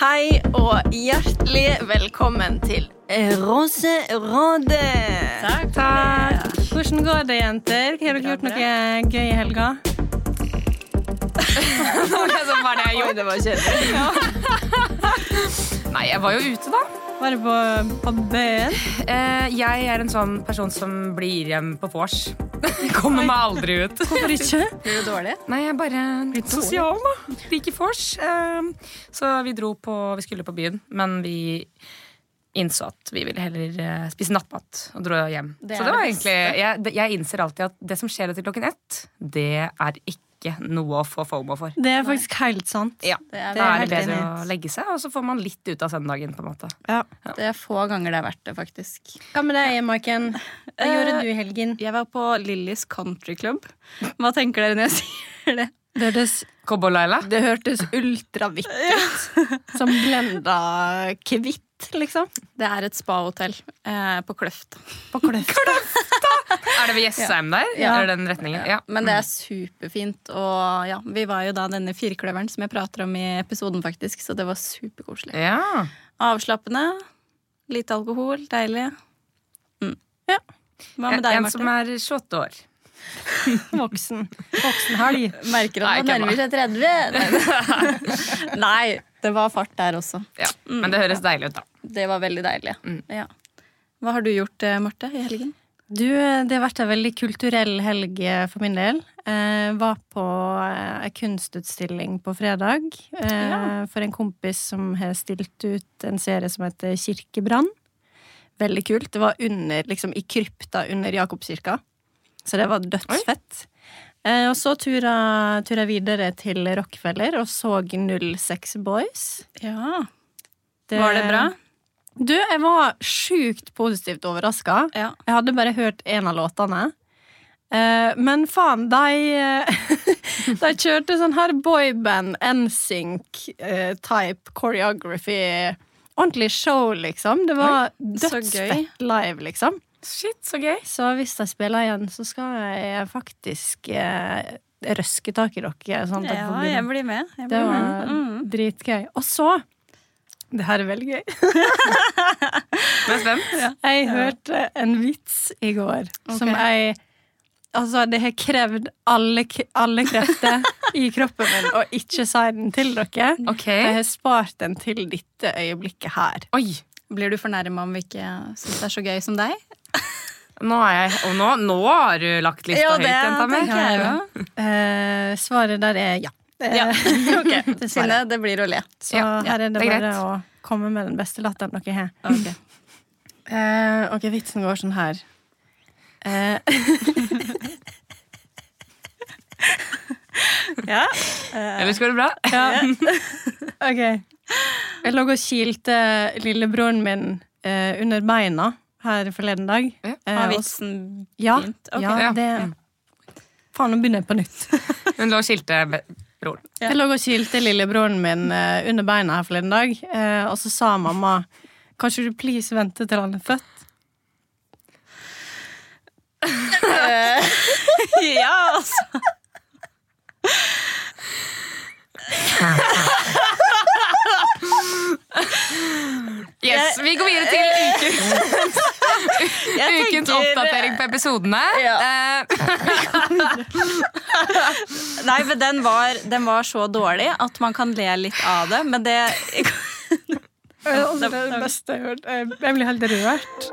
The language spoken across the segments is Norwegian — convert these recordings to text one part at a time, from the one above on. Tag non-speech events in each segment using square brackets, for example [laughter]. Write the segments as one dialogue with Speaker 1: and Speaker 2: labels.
Speaker 1: Hei og hjertelig velkommen til Roserådet.
Speaker 2: Takk.
Speaker 1: Takk. Hvordan går det, jenter? Har dere gjort noe gøy i helga?
Speaker 2: det var det jeg gjorde.
Speaker 1: det var kjedelig.
Speaker 2: Nei, jeg var jo ute, da.
Speaker 1: Var det på, på bøen?
Speaker 2: Eh, jeg er en sånn person som blir hjem på vors. [laughs] Kommer meg aldri ut.
Speaker 1: Hvorfor ikke?
Speaker 3: Blir du dårlig?
Speaker 2: Nei, jeg er bare litt sosial, da. Liker vors. Eh, så vi dro på Vi skulle på byen, men vi innså at vi ville heller eh, spise nattmat og dro hjem.
Speaker 3: Det
Speaker 2: så det var
Speaker 3: det
Speaker 2: egentlig jeg, jeg innser alltid at det som skjer etter klokken ett, det er ikke noe å få fomo for.
Speaker 1: Det er faktisk helt sant.
Speaker 2: Ja,
Speaker 3: Det er,
Speaker 1: Det
Speaker 2: Da
Speaker 1: er
Speaker 2: det bedre
Speaker 1: enig.
Speaker 2: å legge seg, og så får man litt ut av søndagen. på en måte
Speaker 1: Ja.
Speaker 3: det er få ganger det er verdt det, faktisk.
Speaker 1: Hva med deg, Maiken? Hva gjorde du i helgen?
Speaker 3: Jeg var på Lillys countryclub. Hva tenker dere når jeg [laughs] sier det?
Speaker 1: Det hørtes,
Speaker 2: Cowboy-Laila.
Speaker 1: det hørtes ultravitt ut. Som blenda kvitt, liksom.
Speaker 3: Det er et spahotell eh, på Kløft.
Speaker 1: På Kløft.
Speaker 2: Er det ved Jessheim der?
Speaker 3: Ja.
Speaker 2: Er det den retningen? Ja.
Speaker 3: Men det er superfint. Og ja, vi var jo da denne firkløveren som jeg prater om i episoden, faktisk. Så det var superkoselig.
Speaker 2: Ja.
Speaker 3: Avslappende. Lite alkohol. Deilig. Mm.
Speaker 1: Ja.
Speaker 3: Hva med deg,
Speaker 2: en som er 28 år. [laughs]
Speaker 1: Voksen. Voksenhelg.
Speaker 3: Merker at man nærmer seg 30. [laughs] Nei, det var fart der også.
Speaker 2: Ja. Men det høres deilig ut, da.
Speaker 3: Det var veldig deilig.
Speaker 2: Mm.
Speaker 3: Ja. Hva har du gjort, eh, Marte, i helgen?
Speaker 1: Du, det har vært en veldig kulturell helg eh, for min del. Eh, var på eh, en kunstutstilling på fredag eh,
Speaker 3: Ja.
Speaker 1: for en kompis som har stilt ut en serie som heter Kirkebrann. Veldig kult. Det var under, liksom, i krypta under Jakobskirka. Så det var dødsfett. Eh, og så tura, tura videre til Rockefeller og så 06 Boys.
Speaker 3: Ja. Var det bra?
Speaker 1: Du, jeg var sjukt positivt overraska.
Speaker 3: Ja.
Speaker 1: Jeg hadde bare hørt én av låtene. Eh, men faen, de eh, [laughs] De kjørte sånn her boyband, NSYNC-type choreography. Ordentlig show, liksom. Det var dødsfett live, liksom.
Speaker 2: Shit, så gøy.
Speaker 1: Så hvis de spiller igjen, så skal jeg faktisk eh, røske tak i dere. Sånn
Speaker 3: Ja,
Speaker 1: bli
Speaker 3: jeg blir med. Jeg
Speaker 1: Det var
Speaker 3: med. Mm.
Speaker 1: dritgøy. Og så Det her er veldig gøy. [laughs]
Speaker 2: Men Ja.
Speaker 1: Jeg hørte en vits i går som jeg Altså, det har krevd alle, alle krefter i kroppen min å ikke si den til dere.
Speaker 2: Okay.
Speaker 1: Jeg har spart den til dette øyeblikket her.
Speaker 2: Oi.
Speaker 3: Blir du fornærma om vi ikke syns det er så gøy som deg?
Speaker 2: Nå, jeg, og nå, nå har du lagt lista høyt, jenta mi.
Speaker 3: jo.
Speaker 1: Eh, svaret der er ja. Eh,
Speaker 3: Ja. [laughs]
Speaker 1: ok,
Speaker 3: Synne, det blir å le.
Speaker 1: Så
Speaker 2: Ja, ja,
Speaker 1: her er det,
Speaker 2: det er
Speaker 1: bare
Speaker 2: greit.
Speaker 1: å komme med den beste latteren dere har.
Speaker 3: Ok.
Speaker 1: Uh, [laughs] ok, vitsen går sånn her. Uh, [laughs] ja.
Speaker 2: Ellers går det bra.
Speaker 1: ja. Ok. Jeg lå og kilte lillebroren min under beina her forleden dag.
Speaker 2: Ja.
Speaker 1: Har
Speaker 3: vitsen
Speaker 1: ja,
Speaker 3: begynt? Ok.
Speaker 1: ja,
Speaker 2: Ja.
Speaker 1: det. Faen, nå begynner jeg på nytt. [laughs]
Speaker 2: Hun lå og skilte broren.
Speaker 3: Ja.
Speaker 1: Jeg lå og kilte lillebroren min eh, under beina her forleden dag, eh, og så sa mamma Kanskje du please vente til han er født?
Speaker 3: Eh, [laughs] ja, altså. [laughs]
Speaker 2: Yes, Vi går videre til ukens, [laughs] ukens
Speaker 3: tenker-
Speaker 2: oppdatering på episodene.
Speaker 3: Ja.
Speaker 2: Eh, [laughs]
Speaker 3: Nei, men den var, den var så dårlig at man kan le litt av det, men det [laughs]
Speaker 1: det er det beste jeg har hørt. Jeg blir helt rørt.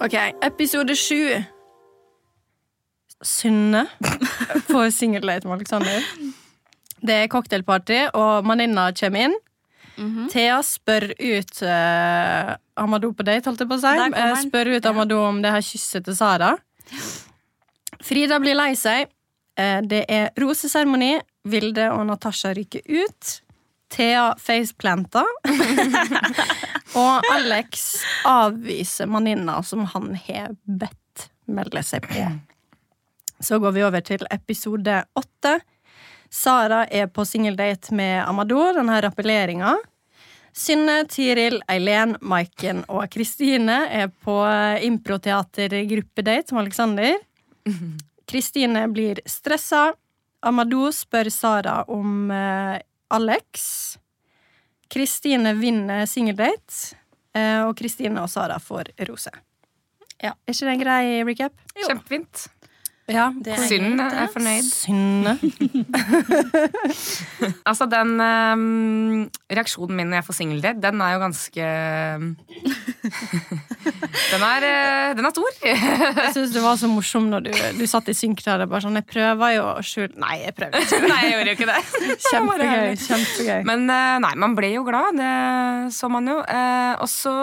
Speaker 1: Ok, episode sju. Synne på singeldate med Alexander. Det er cocktailparty, og venninna kommer inn. Thea spør ut uh, Amadou på date, holdt jeg på å si. Eh, spør ut Amado om det her kysset til Sara. Frida blir lei seg. Eh, Det er roseseremoni. Vilde og Natasha ryker ut. Thea faceplanta. [laughs] og Alex avviser venninna som han har bedt melde seg på. Så går vi over til episode åtte. Sara er på singeldate med Amador, denne rappelleringa. Synne, Tiril, Eileen, Maiken og Kristine er på improteatergruppedate med Alexander. [laughs] Kristine blir stressa. Amadou spør Sara om eh, Alex. Kristine vinner singeldate, eh, og Kristine og Sara får rose.
Speaker 3: Ja.
Speaker 1: Er ikke det en grei recap?
Speaker 2: Kjempefint.
Speaker 1: Ja.
Speaker 3: Det er
Speaker 2: Synd er fornøyd.
Speaker 1: Synne. [laughs]
Speaker 2: Altså, den um, reaksjonen min når jeg får singeldate, den er jo ganske [laughs] Den er, eh, den er stor. [laughs]
Speaker 1: Jeg syns det var så morsom når du, du satt i synk der. og bare sånn, Jeg prøver jo å skjule Nei, jeg prøver ikke.
Speaker 2: Nei, jeg gjorde jo ikke det.
Speaker 1: Kjempegøy. kjempegøy.
Speaker 2: Men eh, nei, man ble jo glad. Det så man jo. Eh, og så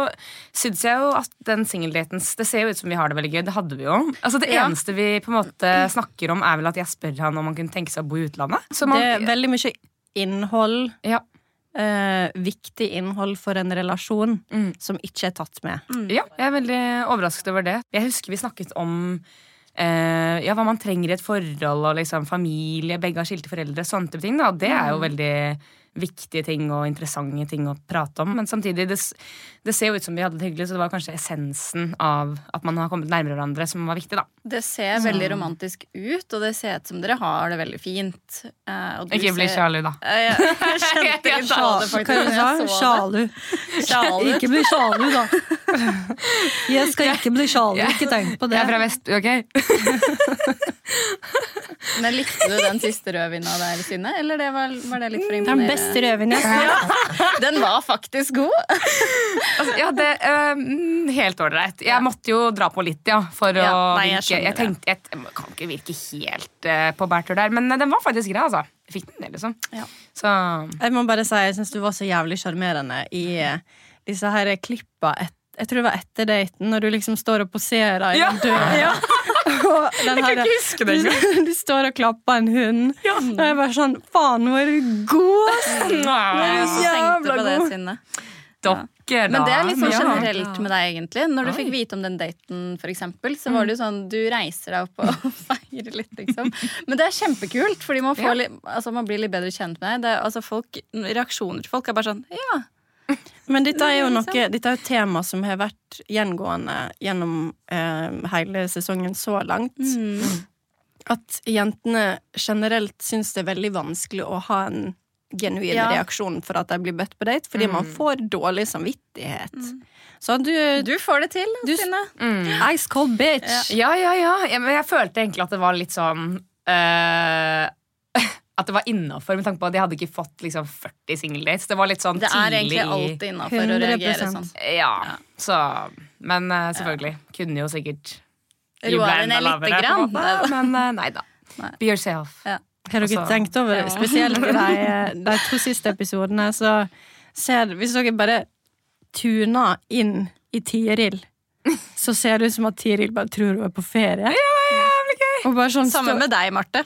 Speaker 2: syns jeg jo at den singeldaten Det ser jo ut som vi har det veldig gøy. Det hadde vi jo. Altså Det
Speaker 3: Ja.
Speaker 2: eneste vi på en måte snakker om, er vel at jeg spør han om han kunne tenke seg å bo i utlandet. Så man,
Speaker 1: Det er veldig mye innhold,
Speaker 2: ja,
Speaker 1: eh, viktig innhold for en relasjon,
Speaker 2: Mm.
Speaker 1: som ikke er tatt med.
Speaker 2: ja, jeg er veldig overrasket over det. Jeg husker vi snakket om eh, ja, hva man trenger i et forhold, og liksom familie, begge har skilte foreldre, sånne type ting. Da. Det er jo veldig viktige ting og interessante ting å prate om. Men samtidig, det, det ser jo ut som vi hadde det hyggelig, så det var kanskje essensen av at man har kommet nærmere hverandre, som var viktig, da.
Speaker 3: Det ser veldig romantisk ut, og det ser ut som dere har det veldig fint. Eh, og du
Speaker 2: Ikke bli sjalu, da.
Speaker 3: Eh, Jeg, [laughs] jeg kjente litt på det,
Speaker 1: Hva
Speaker 3: faktisk.
Speaker 1: du sa?
Speaker 3: Så.
Speaker 1: Sjalu. Ikke bli sjalu, da. Jeg skal ikke bli sjalu. Ikke tenk på det.
Speaker 2: Jeg er fra vest, ok? [laughs]
Speaker 3: Men Likte du den siste rødvina der, Synne? Eller det var, var det litt for
Speaker 1: imponerende? er den beste rødvinen jeg har smakt.
Speaker 3: Den var faktisk god!
Speaker 2: Altså, ja, det eh, mm, Helt ålreit. Jeg måtte jo dra på litt, ja. For
Speaker 3: Ja,
Speaker 2: å
Speaker 3: nei, jeg
Speaker 2: virke Jeg tenkte jeg, jeg kan ikke virke helt uh, på bærtur der, men eh, den var faktisk grei, altså. Jeg fikk den, det, liksom.
Speaker 3: Ja.
Speaker 2: Så
Speaker 1: Jeg må bare si, jeg syns du var så jævlig sjarmerende i uh, disse her klippa et, Jeg tror det var etter daten, når du liksom står og poserer i
Speaker 2: Ja.
Speaker 1: døra. dør. Og den
Speaker 2: Jeg kan ikke huske det
Speaker 1: du, [laughs] du står og klapper en hund. Og jeg bare sånn Faen, nå er du god! ass!»
Speaker 3: Jeg også tenkte
Speaker 1: Jævla
Speaker 3: på det,
Speaker 1: god.
Speaker 3: Synne.
Speaker 2: dere, da.
Speaker 3: Men det er litt sånn generelt med deg, egentlig. Når du
Speaker 2: Oi.
Speaker 3: fikk vite om den daten, for eksempel, så var det jo sånn du reiser deg opp og [laughs] feirer litt, liksom. Men det er kjempekult, fordi man, får
Speaker 2: Ja.
Speaker 3: litt, altså, man blir litt bedre kjent med deg. Det er, altså, folk, reaksjoner til folk er bare sånn ja.
Speaker 1: Men dette er jo noe Dette er et tema som har vært gjengående gjennom eh, hele sesongen så langt. At jentene generelt syns det er veldig vanskelig å ha en genuin
Speaker 3: Ja.
Speaker 1: reaksjon for at de blir bedt på date, fordi man får dårlig samvittighet. Så du,
Speaker 3: Du får det til,
Speaker 1: Du-
Speaker 3: Synne.
Speaker 1: Ice cold bitch!
Speaker 2: Ja, ja, ja. ja men jeg følte egentlig at det var litt sånn eh, [laughs] At det var innafor, med tanke på at jeg hadde ikke fått liksom 40 singeldates. Det var litt sånn
Speaker 3: Det er
Speaker 2: tidlig
Speaker 3: egentlig alltid innafor å reagere sånn.
Speaker 2: Ja, så Men uh, selvfølgelig. Kunne jo sikkert
Speaker 3: Roa
Speaker 2: jubla enda
Speaker 3: ned lite
Speaker 2: lavere,
Speaker 3: grann.
Speaker 2: måte, Men uh, nei da.
Speaker 3: Nei.
Speaker 2: Be yourself.
Speaker 3: Ja.
Speaker 1: Har dere
Speaker 2: Altså,
Speaker 1: tenkt over det? Spesielt i [laughs] de, de to siste episodene, så ser Hvis dere bare tuner inn i Tiril, så ser det ut som at Tiril bare tror hun er på ferie. Og bare sånn
Speaker 3: Samme med deg, Marte.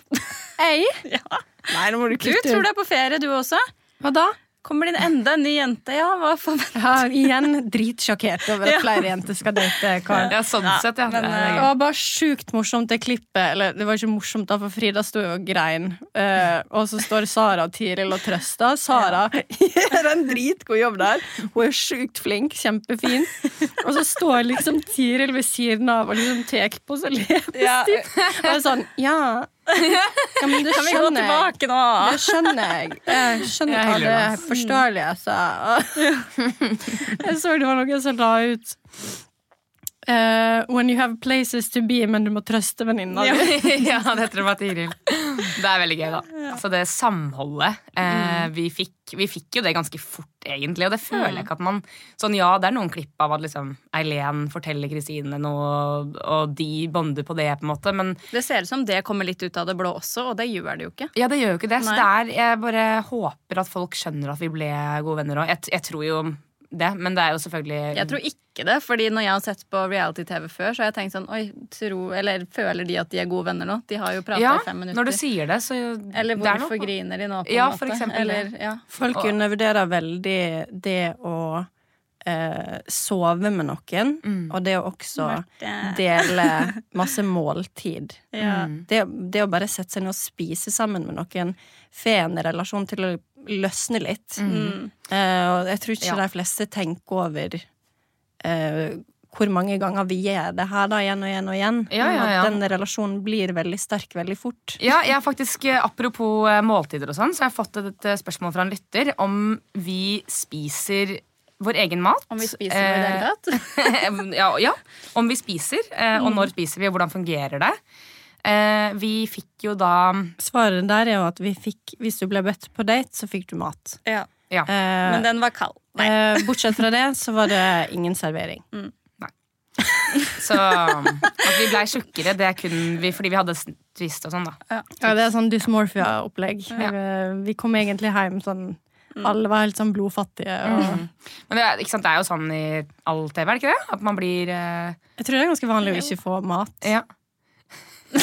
Speaker 1: Ei? [laughs]
Speaker 3: Ja.
Speaker 1: Nei, nå må du
Speaker 3: Du tror du er på ferie, du også?
Speaker 1: Hva da?
Speaker 3: Kommer det enda en ny jente? Ja, hva forventer
Speaker 1: Ja, igjen dritsjokkert over at [laughs] flere jenter skal date Karl.
Speaker 2: Ja, sånn sett, ja.
Speaker 3: men,
Speaker 2: Det er
Speaker 1: Det var bare sjukt morsomt, det klippet. Eller det var ikke morsomt, da, for Frida sto jo og grein. Uh, og så står Sara og Tiril og trøster. Sara [laughs] gjør en dritgod jobb der. Hun er sjukt flink, kjempefin. Og så står liksom Tiril ved siden av og liksom tar på seg leppestift. Og er sånn Ja, ja men det
Speaker 3: Kan vi gå tilbake nå?
Speaker 1: Det skjønner jeg. Jeg skjønner
Speaker 2: Jeg
Speaker 1: det, er forståelig, altså. Jeg så det var noen som la ut eh, When you have places to be, men du må trøste venninna di.
Speaker 2: ja, [laughs] det tror jeg var Tiril. Det er veldig gøy, da. Så det samholdet uh, vi fikk Vi fikk jo det ganske fort, egentlig. Og det føler jeg ikke at man Sånn, ja, det er noen klipp av at liksom Eileen forteller Kristine noe, og de bonder på det, på en måte, men
Speaker 3: Det ser ut som det kommer litt ut av det blå også, og det gjør det jo ikke.
Speaker 2: ja, det gjør jo ikke det. Så det er, jeg bare håper at folk skjønner at vi ble gode venner òg. Jeg, jeg tror jo det, men det er jo selvfølgelig
Speaker 3: Jeg tror ikke det, fordi når jeg har sett på reality-TV før, så har jeg tenkt sånn Oi, tro, eller føler de at de er gode venner nå? De har jo prata
Speaker 2: ja,
Speaker 3: i fem minutter.
Speaker 2: når du sier det, så
Speaker 3: eller
Speaker 2: det er
Speaker 3: hvorfor griner de nå, på
Speaker 2: Ja,
Speaker 3: en måte?
Speaker 2: for eksempel
Speaker 3: eller, ja.
Speaker 1: Folk undervurderer veldig det å eh, sove med noen,
Speaker 2: Mm.
Speaker 1: og det å også
Speaker 3: Marte.
Speaker 1: dele [laughs] masse måltid.
Speaker 3: Ja.
Speaker 1: Det, det å bare sette seg ned og spise sammen med noen, får en relasjon til å løsne litt.
Speaker 3: Mm.
Speaker 1: Eh, og jeg tror ikke
Speaker 2: Ja.
Speaker 1: de fleste tenker over eh, hvor mange ganger vi gjør det her da, igjen og igjen og igjen.
Speaker 2: Ja, ja, ja.
Speaker 1: At den relasjonen blir veldig sterk veldig fort.
Speaker 2: Ja, jeg har faktisk, eh, Apropos eh, måltider og sånn, så har jeg fått et eh, spørsmål fra en lytter om vi spiser vår egen mat.
Speaker 3: Om vi spiser noe i det hele tatt.
Speaker 2: Eh, [laughs] ja, ja, om vi spiser, eh, og når spiser vi, og hvordan fungerer det. Eh, vi fikk jo da
Speaker 1: Svaret der er jo at vi fikk, hvis du ble bedt på date, så fikk du mat.
Speaker 3: Ja.
Speaker 2: Ja.
Speaker 1: Eh,
Speaker 3: Men den var kald.
Speaker 1: eh, [laughs] bortsett fra det, så var det ingen servering.
Speaker 2: Så at vi blei tjukkere, det er kun vi, fordi vi hadde twist og sånn, da.
Speaker 1: Ja, det er sånn dysmorphia-opplegg.
Speaker 2: Ja.
Speaker 1: Vi kom egentlig hjem sånn Alle var helt sånn blodfattige. Og
Speaker 2: Men det, er- ikke sant, det er jo sånn i all TV, er det ikke det? At man blir uh...
Speaker 1: Jeg tror det er ganske vanlig å ikke få mat.
Speaker 2: Ja. [laughs]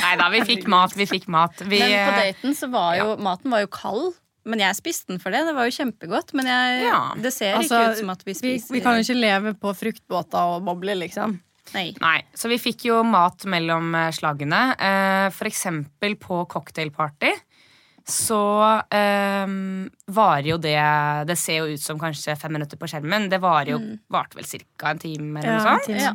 Speaker 2: Nei da, vi fikk mat, vi fikk mat. Vi,
Speaker 3: Men på
Speaker 2: eh,
Speaker 3: daten så var jo maten var jo kald. Men jeg spiste den for det. Det var jo kjempegodt. Men jeg,
Speaker 2: Ja.
Speaker 3: det ser
Speaker 1: Altså,
Speaker 3: ikke ut som at vi
Speaker 1: Vi,
Speaker 3: spiser
Speaker 1: vi kan jo ikke leve på fruktbåter og bobler, liksom.
Speaker 3: Nei.
Speaker 2: Nei, så vi fikk jo mat mellom eh, slagene. Eh, for eksempel på cocktailparty. Så eh, varer jo det Det ser jo ut som kanskje fem minutter på skjermen. Det varer jo, varte vel ca. en time eller noe
Speaker 1: Ja,
Speaker 2: sånt.
Speaker 3: Ja.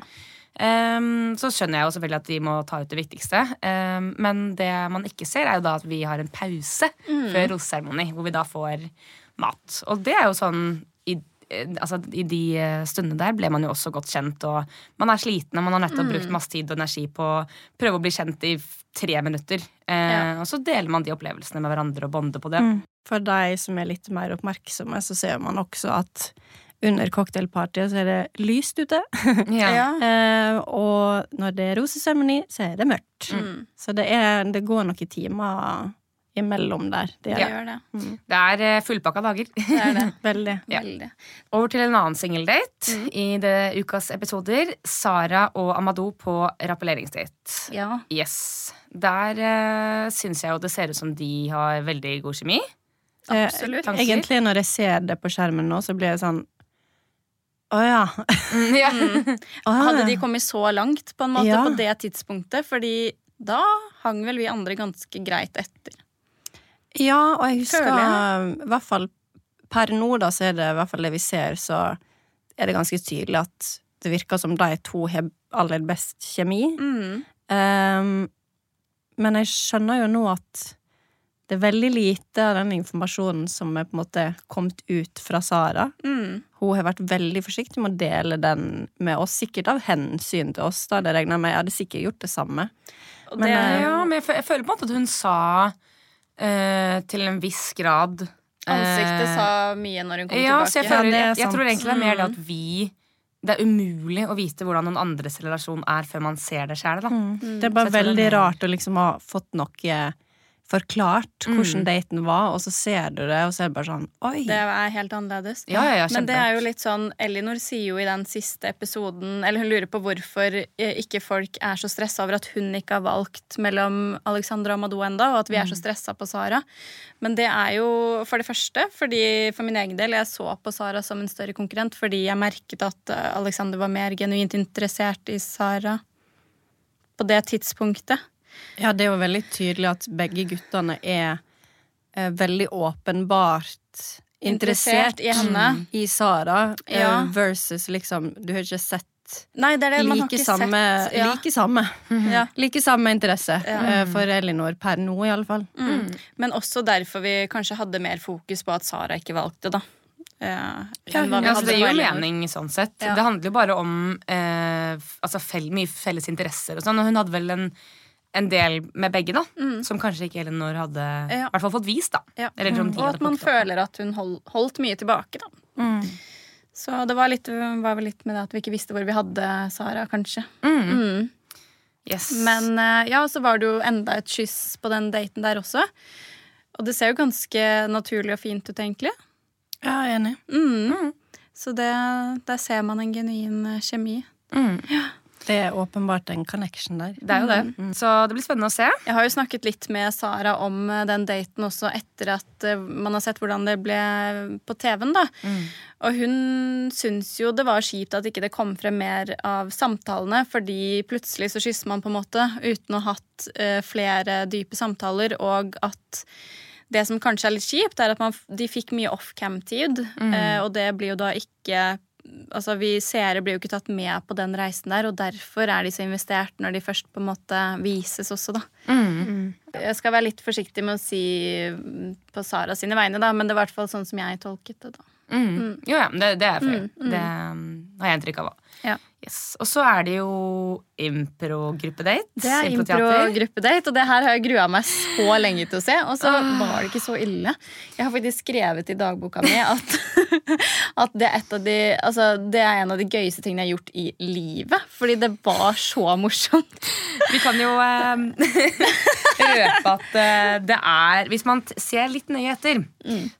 Speaker 2: Um, så skjønner jeg jo selvfølgelig at de må ta ut det viktigste. Um, men det man ikke ser, er jo da at vi har en pause før roseseremoni, hvor vi da får mat. Og det er jo sånn altså, I de eh, stundene der ble man jo også godt kjent, og man er sliten, og man har nettopp brukt masse tid og energi på å prøve å bli kjent i tre minutter. Eh,
Speaker 3: Ja.
Speaker 2: Og så deler man de opplevelsene med hverandre og bonder på det.
Speaker 1: Mm. For de som er litt mer oppmerksomme, så ser man også at under cocktailpartyet så er det lyst ute. [laughs]
Speaker 2: Ja.
Speaker 3: Ja. [laughs]
Speaker 1: Eh, og når det er roseseremoni, så er det mørkt.
Speaker 3: Mm.
Speaker 1: Så det, er, det går noen timer imellom der. Det
Speaker 3: Det
Speaker 1: er
Speaker 3: gjør det.
Speaker 2: Det er eh, fullpakka dager.
Speaker 3: Det er det. [laughs]
Speaker 1: veldig.
Speaker 2: Ja.
Speaker 3: Veldig.
Speaker 2: Over til en annen singeldate i det ukas episoder. Sara og Amadou på rappelleringsdate.
Speaker 3: Ja.
Speaker 2: Yes. Der uh, syns jeg jo det ser ut som de har veldig god kjemi.
Speaker 1: Eh,
Speaker 3: Absolutt.
Speaker 2: Eh,
Speaker 1: Egentlig, når jeg ser det på skjermen nå, så blir jeg sånn Å ja.
Speaker 2: ja.
Speaker 1: Å, ja. [laughs]
Speaker 3: Hadde de kommet så langt på en måte
Speaker 1: Ja.
Speaker 3: på det tidspunktet? Fordi da hang vel vi andre ganske greit etter.
Speaker 1: Ja, og jeg husker i hvert fall per nå, da, så er det i hvert fall det vi ser, så er det ganske tydelig at det virker som de to har aller best kjemi.
Speaker 3: Mm.
Speaker 1: Um, men jeg skjønner jo nå at det er veldig lite av den informasjonen som er på en måte kommet ut fra Sara.
Speaker 3: Mm.
Speaker 1: Hun har vært veldig forsiktig med å dele den med oss, sikkert av hensyn til oss. da, det regner jeg med. Jeg hadde sikkert gjort det samme. Men,
Speaker 3: det,
Speaker 1: eh,
Speaker 2: ja, men jeg føler på en måte at hun sa eh, til en viss grad
Speaker 3: ansiktet
Speaker 2: eh,
Speaker 3: sa mye når hun kom
Speaker 2: ja, så jeg,
Speaker 3: tilbake.
Speaker 2: føler,
Speaker 1: er
Speaker 2: jeg, jeg tror egentlig det er mer det
Speaker 3: Mm.
Speaker 2: at vi Det er umulig å vite hvordan noen andres relasjon er før man ser det sjæl.
Speaker 3: Mm.
Speaker 1: Det er bare
Speaker 2: er
Speaker 1: veldig rart å liksom ha fått noe forklart hvordan
Speaker 2: Mm.
Speaker 1: daten var, og så ser du det, og så er det bare sånn Oi!
Speaker 3: Det er helt annerledes.
Speaker 2: Ja, ja, ja,
Speaker 3: Men det er jo litt sånn Elinor sier jo i den siste episoden Eller hun lurer på hvorfor eh, ikke folk er så stressa over at hun ikke har valgt mellom Alexandra og Madou enda, og at vi er så stressa på Sara. Men det er jo for det første fordi for min egen del jeg så på Sara som en større konkurrent fordi jeg merket at eh, Alexander var mer genuint interessert i Sara på det tidspunktet.
Speaker 1: Ja, det er jo veldig tydelig at begge guttene er eh, veldig åpenbart interessert
Speaker 3: Interessert i henne.
Speaker 1: i Sara, eh,
Speaker 3: Ja.
Speaker 1: versus liksom Du har ikke sett
Speaker 3: Nei, det er det man har
Speaker 1: like
Speaker 3: ikke
Speaker 1: samme,
Speaker 3: sett. Ja.
Speaker 1: like samme
Speaker 3: Ja.
Speaker 1: Like samme interesse
Speaker 3: Ja.
Speaker 1: eh, for Elinor per nå, i alle fall.
Speaker 3: Mm. Men også derfor vi kanskje hadde mer fokus på at Sara ikke valgte, da. Eh,
Speaker 1: Ja,
Speaker 2: Ja, altså, det gir jo mening sånn sett.
Speaker 3: Ja.
Speaker 2: Det handler jo bare om eh, altså fel, mye felles interesser og sånn. Og hun hadde vel en, en del med begge, da. Som kanskje ikke Elinor hadde
Speaker 3: Mm. Ja.
Speaker 2: hvert fall fått vist, da.
Speaker 3: Ja.
Speaker 2: Eller mm.
Speaker 3: Og at man føler at hun hold, holdt mye tilbake, da. Så det var, litt, var vel litt med det at vi ikke visste hvor vi hadde Sara, kanskje.
Speaker 2: Mm.
Speaker 3: Mm.
Speaker 2: Yes.
Speaker 3: Men eh, ja, så var det jo enda et kyss på den daten der også. Og det ser jo ganske naturlig og fint ut, egentlig.
Speaker 1: Ja, jeg er enig.
Speaker 3: Mm. Så det, der ser man en genuin eh, kjemi.
Speaker 2: mm.
Speaker 1: Det er åpenbart en connection der.
Speaker 2: Det er jo det.
Speaker 3: Mm.
Speaker 2: Så det blir spennende å se.
Speaker 3: Jeg har jo snakket litt med Sara om eh, den daten også etter at eh, man har sett hvordan det ble på TV-en. da. Og hun syns jo det var kjipt at ikke det kom frem mer av samtalene, fordi plutselig så kysser man på en måte uten å ha hatt eh, flere dype samtaler, og at det som kanskje er litt kjipt, er at man, de fikk mye off-cam-tid, mm. og det blir jo da ikke Altså, vi seere blir jo ikke tatt med på den reisen der, og derfor er de så investert når de først på en måte vises også, da. Jeg skal være litt forsiktig med å si mm, på Sara sine vegne, da, men det var i hvert fall sånn som jeg tolket det. da.
Speaker 2: Mm. Jo, ja, det, det er fair. Det um, har jeg inntrykk av òg.
Speaker 3: Ja.
Speaker 2: Yes. Og så er det jo impro-gruppedate.
Speaker 3: Det er impro-gruppedate, og det her har jeg grua meg så lenge til å se. Og så var det ikke så ille. Jeg har faktisk skrevet i dagboka mi at, [laughs] at det, er de, altså, det er en av de gøyeste tingene jeg har gjort i livet. Fordi det var så morsomt.
Speaker 2: Vi kan jo eh, [laughs] røpe at eh, det er Hvis man ser litt nøye etter,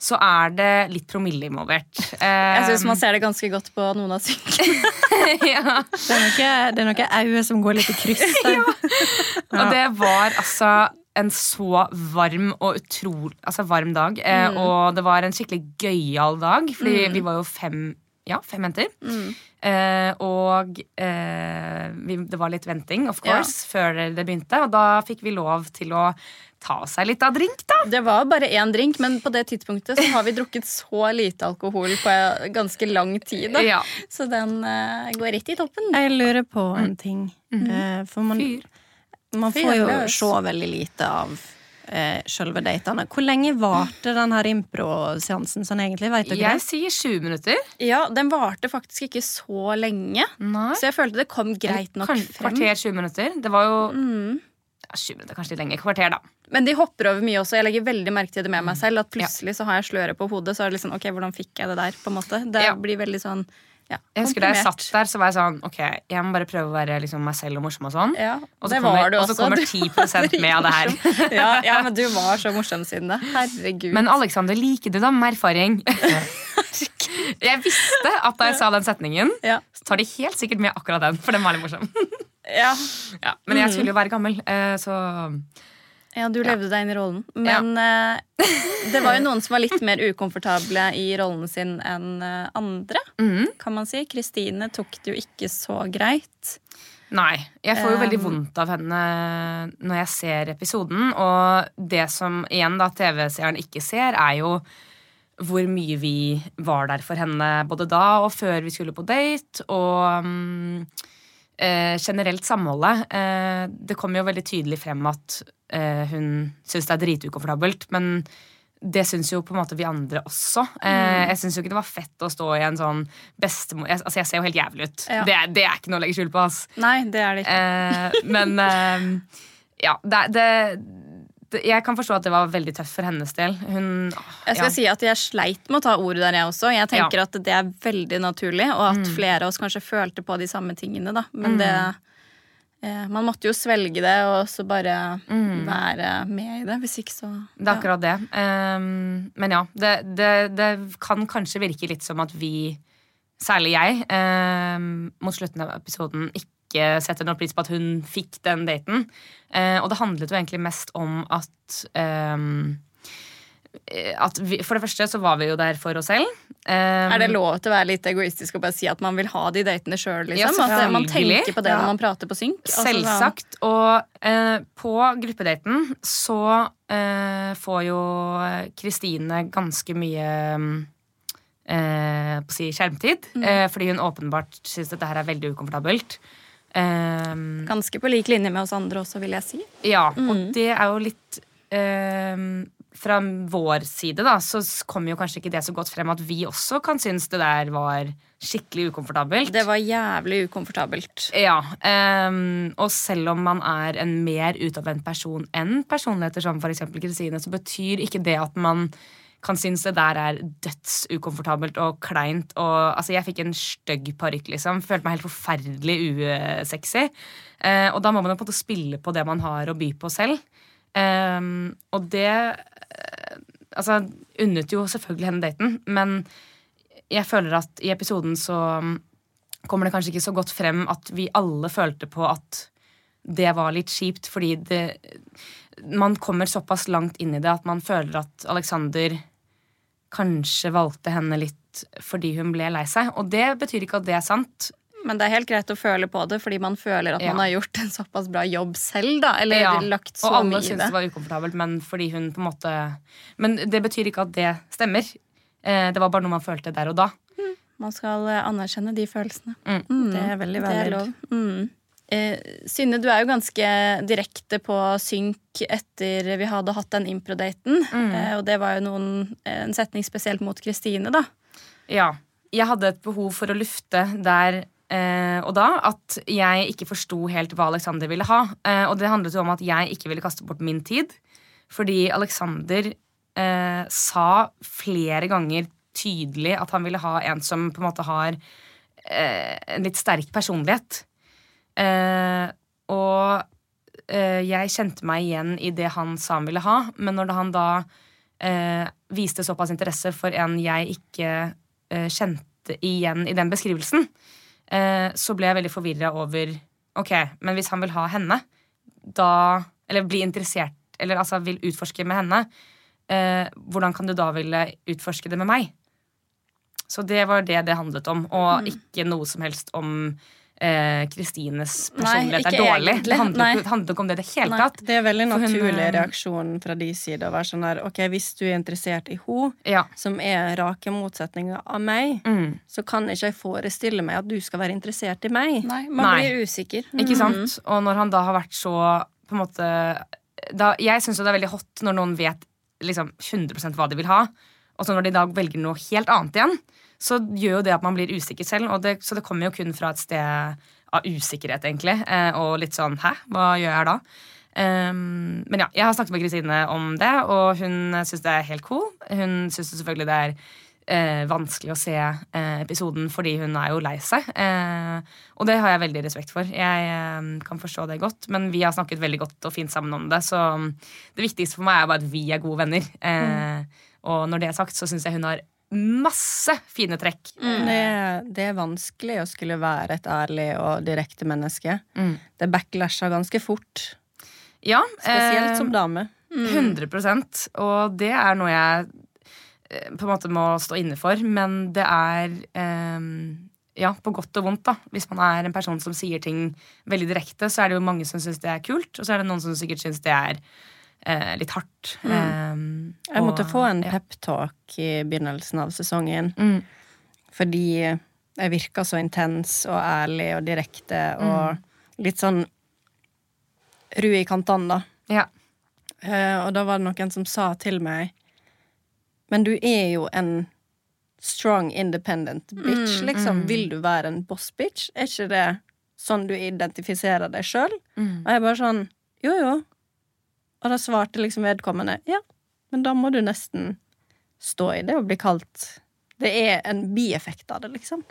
Speaker 2: så er det litt promille involvert.
Speaker 3: Jeg syns man ser det ganske godt på noen av synkene. [laughs] [laughs]
Speaker 2: ja.
Speaker 1: Det er noe, øye som går litt i kryss [laughs] der.
Speaker 2: Og det var altså en så varm og utrolig altså varm dag. Eh, Og det var en skikkelig gøyal dag, fordi vi var jo fem, ja, fem jenter. Eh, og eh, vi, det var litt venting, of
Speaker 3: Ja.
Speaker 2: course, før det begynte. Og da fikk vi lov til å ta seg litt av drink, da.
Speaker 3: Det var bare én drink, men på det tidspunktet så har vi drukket så lite alkohol på ganske lang tid. Da.
Speaker 2: Ja.
Speaker 3: Så den uh, går rett i toppen.
Speaker 1: Jeg lurer på en ting. Eh, For man,
Speaker 2: Fyr.
Speaker 1: man får jo se veldig lite av eh, selve datene. Hvor lenge varte den her impro-seansen sånn egentlig? Vet dere
Speaker 2: Jeg
Speaker 1: det?
Speaker 2: sier sju minutter.
Speaker 3: Ja, Den varte faktisk ikke så lenge,
Speaker 2: Nei.
Speaker 3: så jeg følte det kom greit nok frem.
Speaker 2: Kvarter, 20 minutter. Det var jo
Speaker 3: Mm.
Speaker 2: Ja, Sju minutter, kanskje litt lenger. Kvarter, da.
Speaker 3: Men de hopper over mye også. Jeg legger veldig merke til det med meg selv. At plutselig så har jeg sløret på hodet, så er det liksom, ok, hvordan fikk jeg det der? på en måte Det
Speaker 2: Ja.
Speaker 3: blir veldig sånn ja,
Speaker 2: Jeg husker Da jeg satt der, så var jeg sånn Ok, jeg må bare prøve å være liksom meg selv og morsom og sånn.
Speaker 3: Ja,
Speaker 2: Og så kommer, og så kommer 10 med av det her.
Speaker 3: ja, ja, men du var så morsom siden det. Herregud.
Speaker 2: Men Alexander, liker du da med erfaring? [laughs] jeg visste at da jeg sa den setningen, så tar de helt sikkert med akkurat den. For den var litt morsom.
Speaker 3: Ja.
Speaker 2: Ja, men jeg skulle jo være gammel, eh, så
Speaker 3: ja, du levde deg inn i rollen. Men eh, det var jo [laughs] noen som var litt mer ukomfortable i rollen sin enn eh, andre.
Speaker 2: mm.
Speaker 3: kan man si. Kristine tok det jo ikke så greit.
Speaker 2: Nei. Jeg får jo veldig
Speaker 3: Um,
Speaker 2: vondt av henne når jeg ser episoden. Og det som igjen da TV-seeren ikke ser, er jo hvor mye vi var der for henne både da og før vi skulle på date. Og mm, eh, generelt samholdet. Eh, det kommer jo veldig tydelig frem at eh, hun syns det er dritukomfortabelt. Men det syns jo på en måte vi andre også. Eh, jeg syns jo ikke det var fett å stå i en sånn bestemor... Jeg, altså jeg ser jo helt jævlig ut.
Speaker 3: Ja.
Speaker 2: Det, er- det er ikke noe å legge skjul på. ass.
Speaker 3: Nei, det er det ikke.
Speaker 2: Eh, men eh, ja, det, det Jeg kan forstå at det var veldig tøft for hennes del. Hun
Speaker 3: Jeg skal
Speaker 2: ja.
Speaker 3: si at jeg sleit med å ta ordet der, jeg også. Jeg tenker at det er veldig naturlig, og at flere av oss kanskje følte på de samme tingene. da. Men det eh, Man måtte jo svelge det og så bare være med i det. Hvis ikke så
Speaker 2: Det er akkurat det. Um, men ja, det, det, det kan kanskje virke litt som at vi, særlig jeg, um, mot slutten av episoden ikke setter noe pris på at hun fikk den daten. Eh, og det handlet jo egentlig mest om at eh, at vi, For det første så var vi jo der for oss selv. Eh,
Speaker 3: Er det lov til å være litt egoistisk og bare si at man vil ha de datene sjøl?
Speaker 2: Ja,
Speaker 3: Liksom? at man tenker på det
Speaker 1: Ja.
Speaker 3: når man prater på synk? Altså,
Speaker 2: Selvsagt. Og eh, på gruppedaten så eh, får jo Kristine ganske mye eh, på å si skjermtid. Eh, fordi hun åpenbart syns dette her er veldig ukomfortabelt. Eh,
Speaker 3: Ganske på lik linje med oss andre også, vil jeg si.
Speaker 2: ja, og det er jo litt um, Fra vår side da, så kommer jo kanskje ikke det så godt frem at vi også kan synes det der var skikkelig ukomfortabelt.
Speaker 3: Det var jævlig ukomfortabelt.
Speaker 2: Ja, Um, og selv om man er en mer utadvendt person enn personligheter som f.eks. Kristine, så betyr ikke det at man kan synes det der er dødsukomfortabelt og kleint. Og, altså, jeg fikk en stygg parykk, liksom. Følte meg helt forferdelig usexy. Eh, og da må man jo på en måte spille på det man har å by på selv. Ehm, og det eh, Altså, unnet jo selvfølgelig henne daten, men jeg føler at i episoden så mm, kommer det kanskje ikke så godt frem at vi alle følte på at det var litt kjipt, fordi det Man kommer såpass langt inn i det at man føler at Alexander kanskje valgte henne litt fordi hun ble lei seg. Og det betyr ikke at det er sant.
Speaker 3: Men det er helt greit å føle på det, fordi man føler at
Speaker 2: Ja.
Speaker 3: man har gjort en såpass bra jobb selv. da, Eller
Speaker 2: Ja,
Speaker 3: lagt så mye i det.
Speaker 2: Og alle syntes
Speaker 3: det.
Speaker 2: det var ukomfortabelt, men fordi hun på en måte Men det betyr ikke at det stemmer. Eh, Det var bare noe man følte der og da.
Speaker 3: Man skal eh, anerkjenne de følelsene.
Speaker 2: Mm.
Speaker 1: Det er veldig
Speaker 3: Det er lov. Mm. Eh, Synne, du er jo ganske direkte på synk etter vi hadde hatt den improdaten.
Speaker 2: Mm.
Speaker 3: Eh, og det var jo noen, en setning spesielt mot Kristine, da.
Speaker 2: Ja. Jeg hadde et behov for å lufte der eh, og da at jeg ikke forsto helt hva Alexander ville ha. Eh, og det handlet jo om at jeg ikke ville kaste bort min tid. Fordi Alexander eh, sa flere ganger tydelig at han ville ha en som på en måte har eh, en litt sterk personlighet. Eh, og eh, jeg kjente meg igjen i det han sa han ville ha, men når han da eh, viste såpass interesse for en jeg ikke eh, kjente igjen i den beskrivelsen, eh, så ble jeg veldig forvirra over Ok, men hvis han vil ha henne, da Eller bli interessert, eller altså vil utforske med henne, eh, hvordan kan du da ville utforske det med meg? Så det var det det handlet om, og ikke noe som helst om Kristines
Speaker 3: eh,
Speaker 2: personlighet er dårlig.
Speaker 3: egentlig.
Speaker 2: Det
Speaker 3: handler,
Speaker 2: ikke- handler ikke om det i det hele
Speaker 3: Nei.
Speaker 2: tatt.
Speaker 1: Det er veldig naturlig
Speaker 2: eh,
Speaker 1: reaksjon fra de side å være sånn her Ok, hvis du er interessert i henne,
Speaker 2: Ja.
Speaker 1: som er rake motsetninger av meg,
Speaker 2: Mm.
Speaker 1: så kan ikke jeg forestille meg at du skal være interessert i meg.
Speaker 3: Nei, man
Speaker 2: Nei.
Speaker 3: blir usikker.
Speaker 2: Ikke sant? Og når han da har vært så på en måte da, Jeg syns det er veldig hot når noen vet liksom 100% hva de vil ha. Og så når de da velger noe helt annet igjen, så gjør jo det at man blir usikker selv. Og det, så det kommer jo kun fra et sted av usikkerhet, egentlig. Eh, og litt sånn hæ, hva gjør jeg da? Um, men ja, jeg har snakket med Kristine om det, og hun syns det er helt cool. Hun syns selvfølgelig det er eh, vanskelig å se eh, episoden fordi hun er jo lei seg. Eh, og det har jeg veldig respekt for. Jeg eh, kan forstå det godt, men vi har snakket veldig godt og fint sammen om det. Så mm, det viktigste for meg er bare at vi er gode venner. Mm. Og når det er sagt, så syns jeg hun har masse fine trekk.
Speaker 1: Det, det er vanskelig å skulle være et ærlig og direkte menneske.
Speaker 2: Mm.
Speaker 1: Det backlasher ganske fort.
Speaker 2: Ja,
Speaker 1: Spesielt
Speaker 2: eh,
Speaker 1: som dame.
Speaker 2: 100% Og det er noe jeg eh, på en måte må stå inne for. Men det er eh, ja, på godt og vondt, da. Hvis man er en person som sier ting veldig direkte, så er det jo mange som syns det er kult, og så er det noen som sikkert syns det er eh, litt hardt. Eh,
Speaker 1: Jeg måtte
Speaker 2: og-
Speaker 1: få en
Speaker 2: ja.
Speaker 1: peptalk i begynnelsen av sesongen.
Speaker 2: Mm.
Speaker 1: Fordi jeg virka så intens og ærlig og direkte og litt sånn ru i kantene, da.
Speaker 2: Ja.
Speaker 1: Uh, og da var det noen som sa til meg Men du er jo en strong, independent bitch, liksom. Vil du være en boss bitch? Er ikke det sånn du identifiserer deg sjøl? Og jeg bare sånn Jo, jo. Og da svarte liksom vedkommende ja, men da må du nesten stå i det og bli kalt Det er en bieffekt av det, liksom.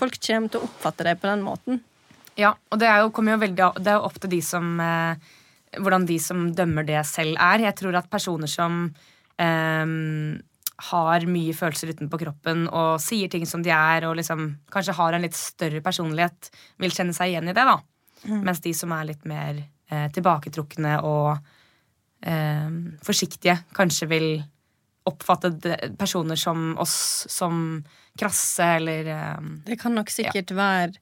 Speaker 1: Folk kommer til å oppfatte det på den måten.
Speaker 2: Ja, og det er jo, kommer jo veldig Det er jo opp til de som eh, Hvordan de som dømmer det selv er. Jeg tror at personer som eh, har mye følelser utenpå kroppen og sier ting som de er, og liksom kanskje har en litt større personlighet, vil kjenne seg igjen i det. da Mens de som er litt mer eh, tilbaketrukne og eh, forsiktige, kanskje vil oppfatte personer som oss som krasse eller eh,
Speaker 1: Det kan nok sikkert være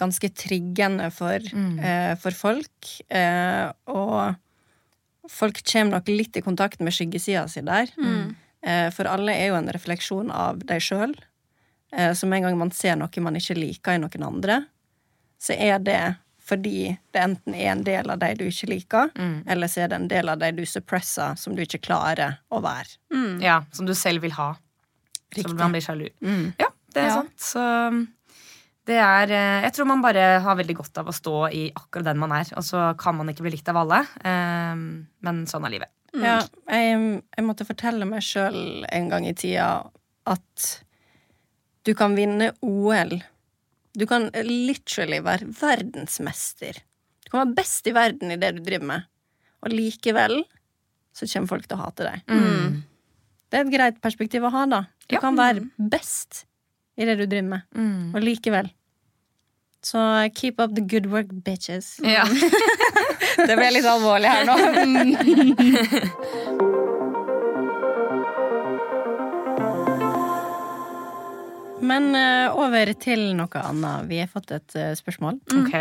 Speaker 1: ganske triggende for, eh, for folk. Eh, og folk kommer nok litt i kontakt med skyggesida si der. Eh, for alle er jo en refleksjon av deg sjøl. Eh, så med en gang man ser noe man ikke liker i noen andre, så er det fordi det enten er en del av deg du ikke liker, eller så er det en del av deg du suppresser, som du ikke klarer å være.
Speaker 2: Ja, som du selv vil ha.
Speaker 1: Riktig.
Speaker 2: Som man blir sjalu.
Speaker 1: Mm.
Speaker 2: Ja, det er
Speaker 3: Ja.
Speaker 2: sant. Så det er eh, Jeg tror man bare har veldig godt av å stå i akkurat den man er. Og så kan man ikke bli likt av alle. eh, Men sånn er livet.
Speaker 1: Ja, jeg, jeg måtte fortelle meg sjøl en gang i tida at du kan vinne OL. Du kan literally være verdensmester. Du kan være best i verden i det du driver med. Og likevel så kommer folk til å hate deg. Det er et greit perspektiv å ha, da. Du
Speaker 2: Ja.
Speaker 1: kan være best i det du driver med,
Speaker 2: Mm.
Speaker 1: og likevel. Så keep up the good work, bitches.
Speaker 2: Ja. [laughs]
Speaker 3: Det ble litt alvorlig her nå. [laughs] [laughs]
Speaker 1: Men uh, over til noe annet. Vi har fått et uh, spørsmål.
Speaker 2: Ok.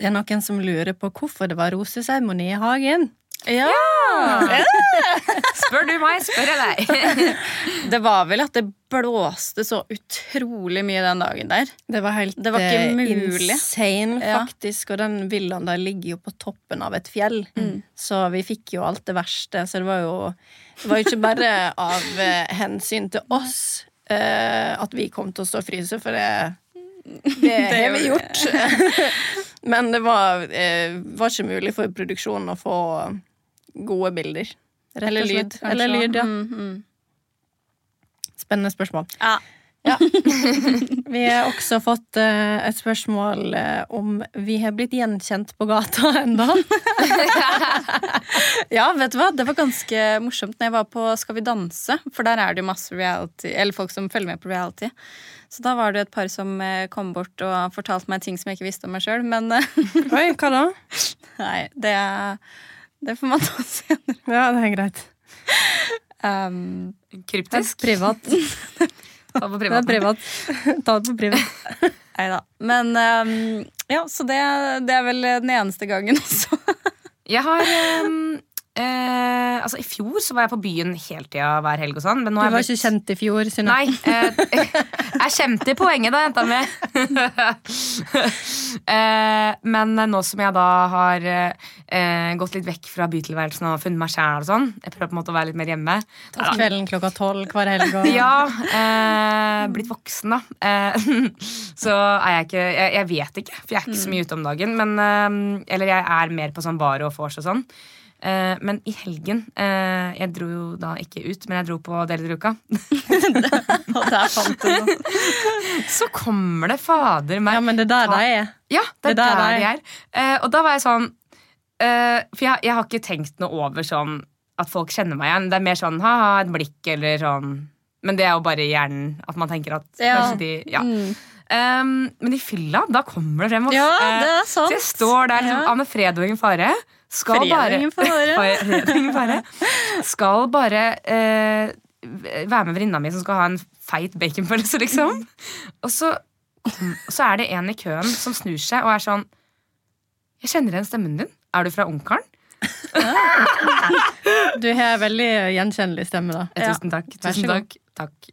Speaker 1: Det er noen som lurer på hvorfor det var roseseremoni i hagen.
Speaker 3: Ja! [laughs]
Speaker 2: Spør du meg, spør jeg deg. [laughs]
Speaker 3: Det var vel at det blåste så utrolig mye den dagen der.
Speaker 1: Det var helt
Speaker 3: Det var ikke
Speaker 1: eh,
Speaker 3: mulig.
Speaker 1: insane,
Speaker 3: Ja.
Speaker 1: faktisk. Og den villaen der ligger jo på toppen av et fjell.
Speaker 3: Mm.
Speaker 1: Så vi fikk jo alt det verste. Så det var jo, det var jo ikke bare [laughs] av hensyn til oss at vi kom til å stå og fryse, for det, [laughs] det har vi gjort. [laughs] Men det var, eh, var ikke mulig for produksjonen å få gode bilder.
Speaker 3: Eller lyd.
Speaker 1: Eller lyd, ja.
Speaker 3: Mm, mm.
Speaker 1: Spennende spørsmål.
Speaker 3: Ja. [laughs]
Speaker 1: Vi har også fått uh, et spørsmål uh, om vi har blitt gjenkjent på gata [laughs] ennå. [laughs]
Speaker 3: ja, vet du hva? Det var ganske morsomt når jeg var på Skal vi danse. For der er det jo masse reality, eller folk som følger med på reality. Så da var det et par som uh, kom bort og fortalte meg ting som jeg ikke visste om meg sjøl. Men
Speaker 1: Oi, hva da?
Speaker 3: nei, det, det får man ta senere.
Speaker 1: Ja, det er greit.
Speaker 3: Um,
Speaker 2: Kryptisk.
Speaker 1: privat.
Speaker 2: Ta på
Speaker 1: Det er
Speaker 2: privaten.
Speaker 1: privat. Ta det på privat. [laughs]
Speaker 3: nei da. Men um, ja, så det, det er vel den eneste gangen også. [laughs]
Speaker 2: Jeg har ehm, eh, Altså, i fjor så var jeg på byen hele tida hver helg og sånn.
Speaker 1: Du var
Speaker 2: blitt...
Speaker 1: ikke kjent i fjor, Synne.
Speaker 2: Nei. Eh, jeg kjente i poenget da, jenta mi. [laughs] eh, men nå som jeg da har eh, gått litt vekk fra bytilværelsen og funnet meg sjæl og sånn, jeg prøver på en måte å være litt mer hjemme.
Speaker 1: Tatt kvelden klokka tolv hver helg. Og... [laughs]
Speaker 2: Ja, eh, blitt voksen, da. Eh, [laughs] så er jeg ikke jeg, jeg vet ikke, for jeg er ikke så mye ute om dagen. Men, eller jeg er mer på sånn bar og vors og sånn. Eh, men i helgen uh, Jeg dro jo da ikke ut, men jeg dro på Deler-uka. [laughs]
Speaker 3: Og der fant du noe. [laughs]
Speaker 2: Så kommer det fader meg
Speaker 1: Ja, men det er der de er.
Speaker 2: Ja, det er
Speaker 1: Det der
Speaker 2: der
Speaker 1: er-
Speaker 2: de er. Uh, og da var jeg sånn For jeg, jeg har ikke tenkt noe over sånn at folk kjenner meg igjen. Det er mer sånn ha-ha, et blikk eller sånn. Men det er jo bare hjernen at man tenker at
Speaker 3: Ja.
Speaker 2: kanskje de Ja.
Speaker 3: Mm.
Speaker 2: Um, men i fylla, da kommer det frem. oss
Speaker 3: Ja, det er sant.
Speaker 2: Så jeg står der liksom,
Speaker 3: Ja.
Speaker 2: Anne Fred og ingen fare. Skal
Speaker 3: Fred
Speaker 2: bare. [laughs] Skal bare eh, være med venninna mi som skal ha en feit baconpølse, liksom. Og så, så er det en i køen som snur seg og er sånn Jeg kjenner igjen stemmen din. Er du fra Ungkaren?
Speaker 1: Du har veldig gjenkjennelig stemme, da.
Speaker 3: Ja.
Speaker 2: Tusen takk. Tusen takk. takk.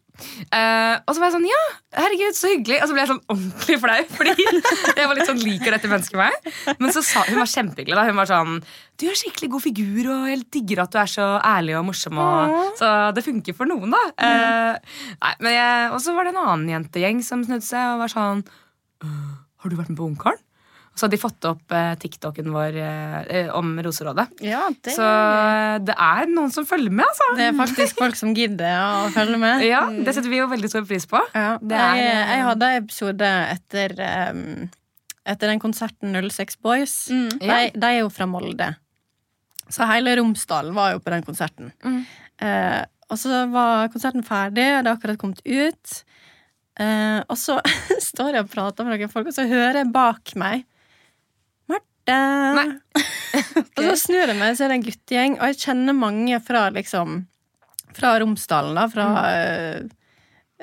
Speaker 2: Eh, og så var jeg sånn, ja, herregud, så hyggelig. Og så ble jeg sånn ordentlig flau, fordi jeg var litt sånn, liker dette mennesket meg? Men så sa, hun var kjempehyggelig. da Hun var sånn, du gjør skikkelig god figur, og jeg digger at du er så ærlig og morsom. Og, så det funker for noen, da. Uh, nei, men jeg, og så var det en annen jentegjeng som snudde seg og var sånn «Øh, Har du vært med på Ungkaren? Og så hadde de fått opp eh, TikToken vår eh, eh, om Roserådet.
Speaker 3: Ja, det
Speaker 2: Så det er noen som følger med, altså.
Speaker 1: Det er faktisk folk som gidder å følge med. [laughs]
Speaker 2: Ja, Det setter vi jo veldig stor pris på.
Speaker 1: Ja,
Speaker 2: Det er-
Speaker 1: jeg, jeg hadde en episode etter um, Etter den konserten 06 Boys.
Speaker 3: Mm.
Speaker 2: Ja.
Speaker 1: De, de er jo fra Molde. Så hele Romsdalen var jo på den konserten.
Speaker 2: Mm.
Speaker 1: Eh, og så var konserten ferdig, og det hadde akkurat kommet ut. Eh, og så [laughs] står jeg og prater med noen folk, og så hører jeg bak meg!
Speaker 2: Nei. [laughs]
Speaker 1: Og så snur jeg meg, så er det en guttegjeng, og jeg kjenner mange fra liksom Fra Romsdalen, da. Fra mm.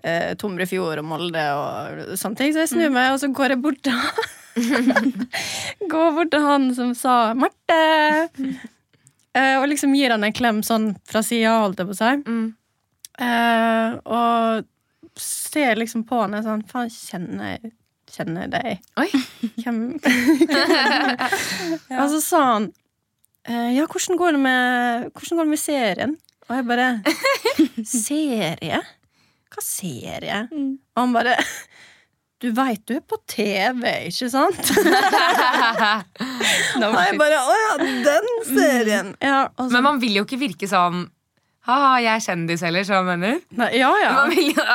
Speaker 1: eh, Tomrefjord og Molde og sånne ting. Så jeg snur meg, og så går jeg bort til han. [laughs] Går bort til han som sa 'Marte'. [laughs] Eh, og liksom gir han en klem sånn fra sida, holdt jeg på å si.
Speaker 2: Mm.
Speaker 1: Eh, og ser liksom på han og sånn Faen, kjenner jeg Kjenner deg?
Speaker 2: Oi. [laughs]
Speaker 1: Hvem [laughs] Og så sa han eh, Ja, hvordan går det med Hvordan går det med serien? Og jeg bare [laughs] Serie? Hva serie?
Speaker 3: Mm.
Speaker 1: Og han bare Du veit du er på TV, ikke sant?
Speaker 3: No
Speaker 1: Og jeg bare Å ja, den serien! Ja, så,
Speaker 2: Men man vil jo ikke virke sånn Ha-ha, jeg er kjendis heller, så mener
Speaker 1: Nei, ja, ja.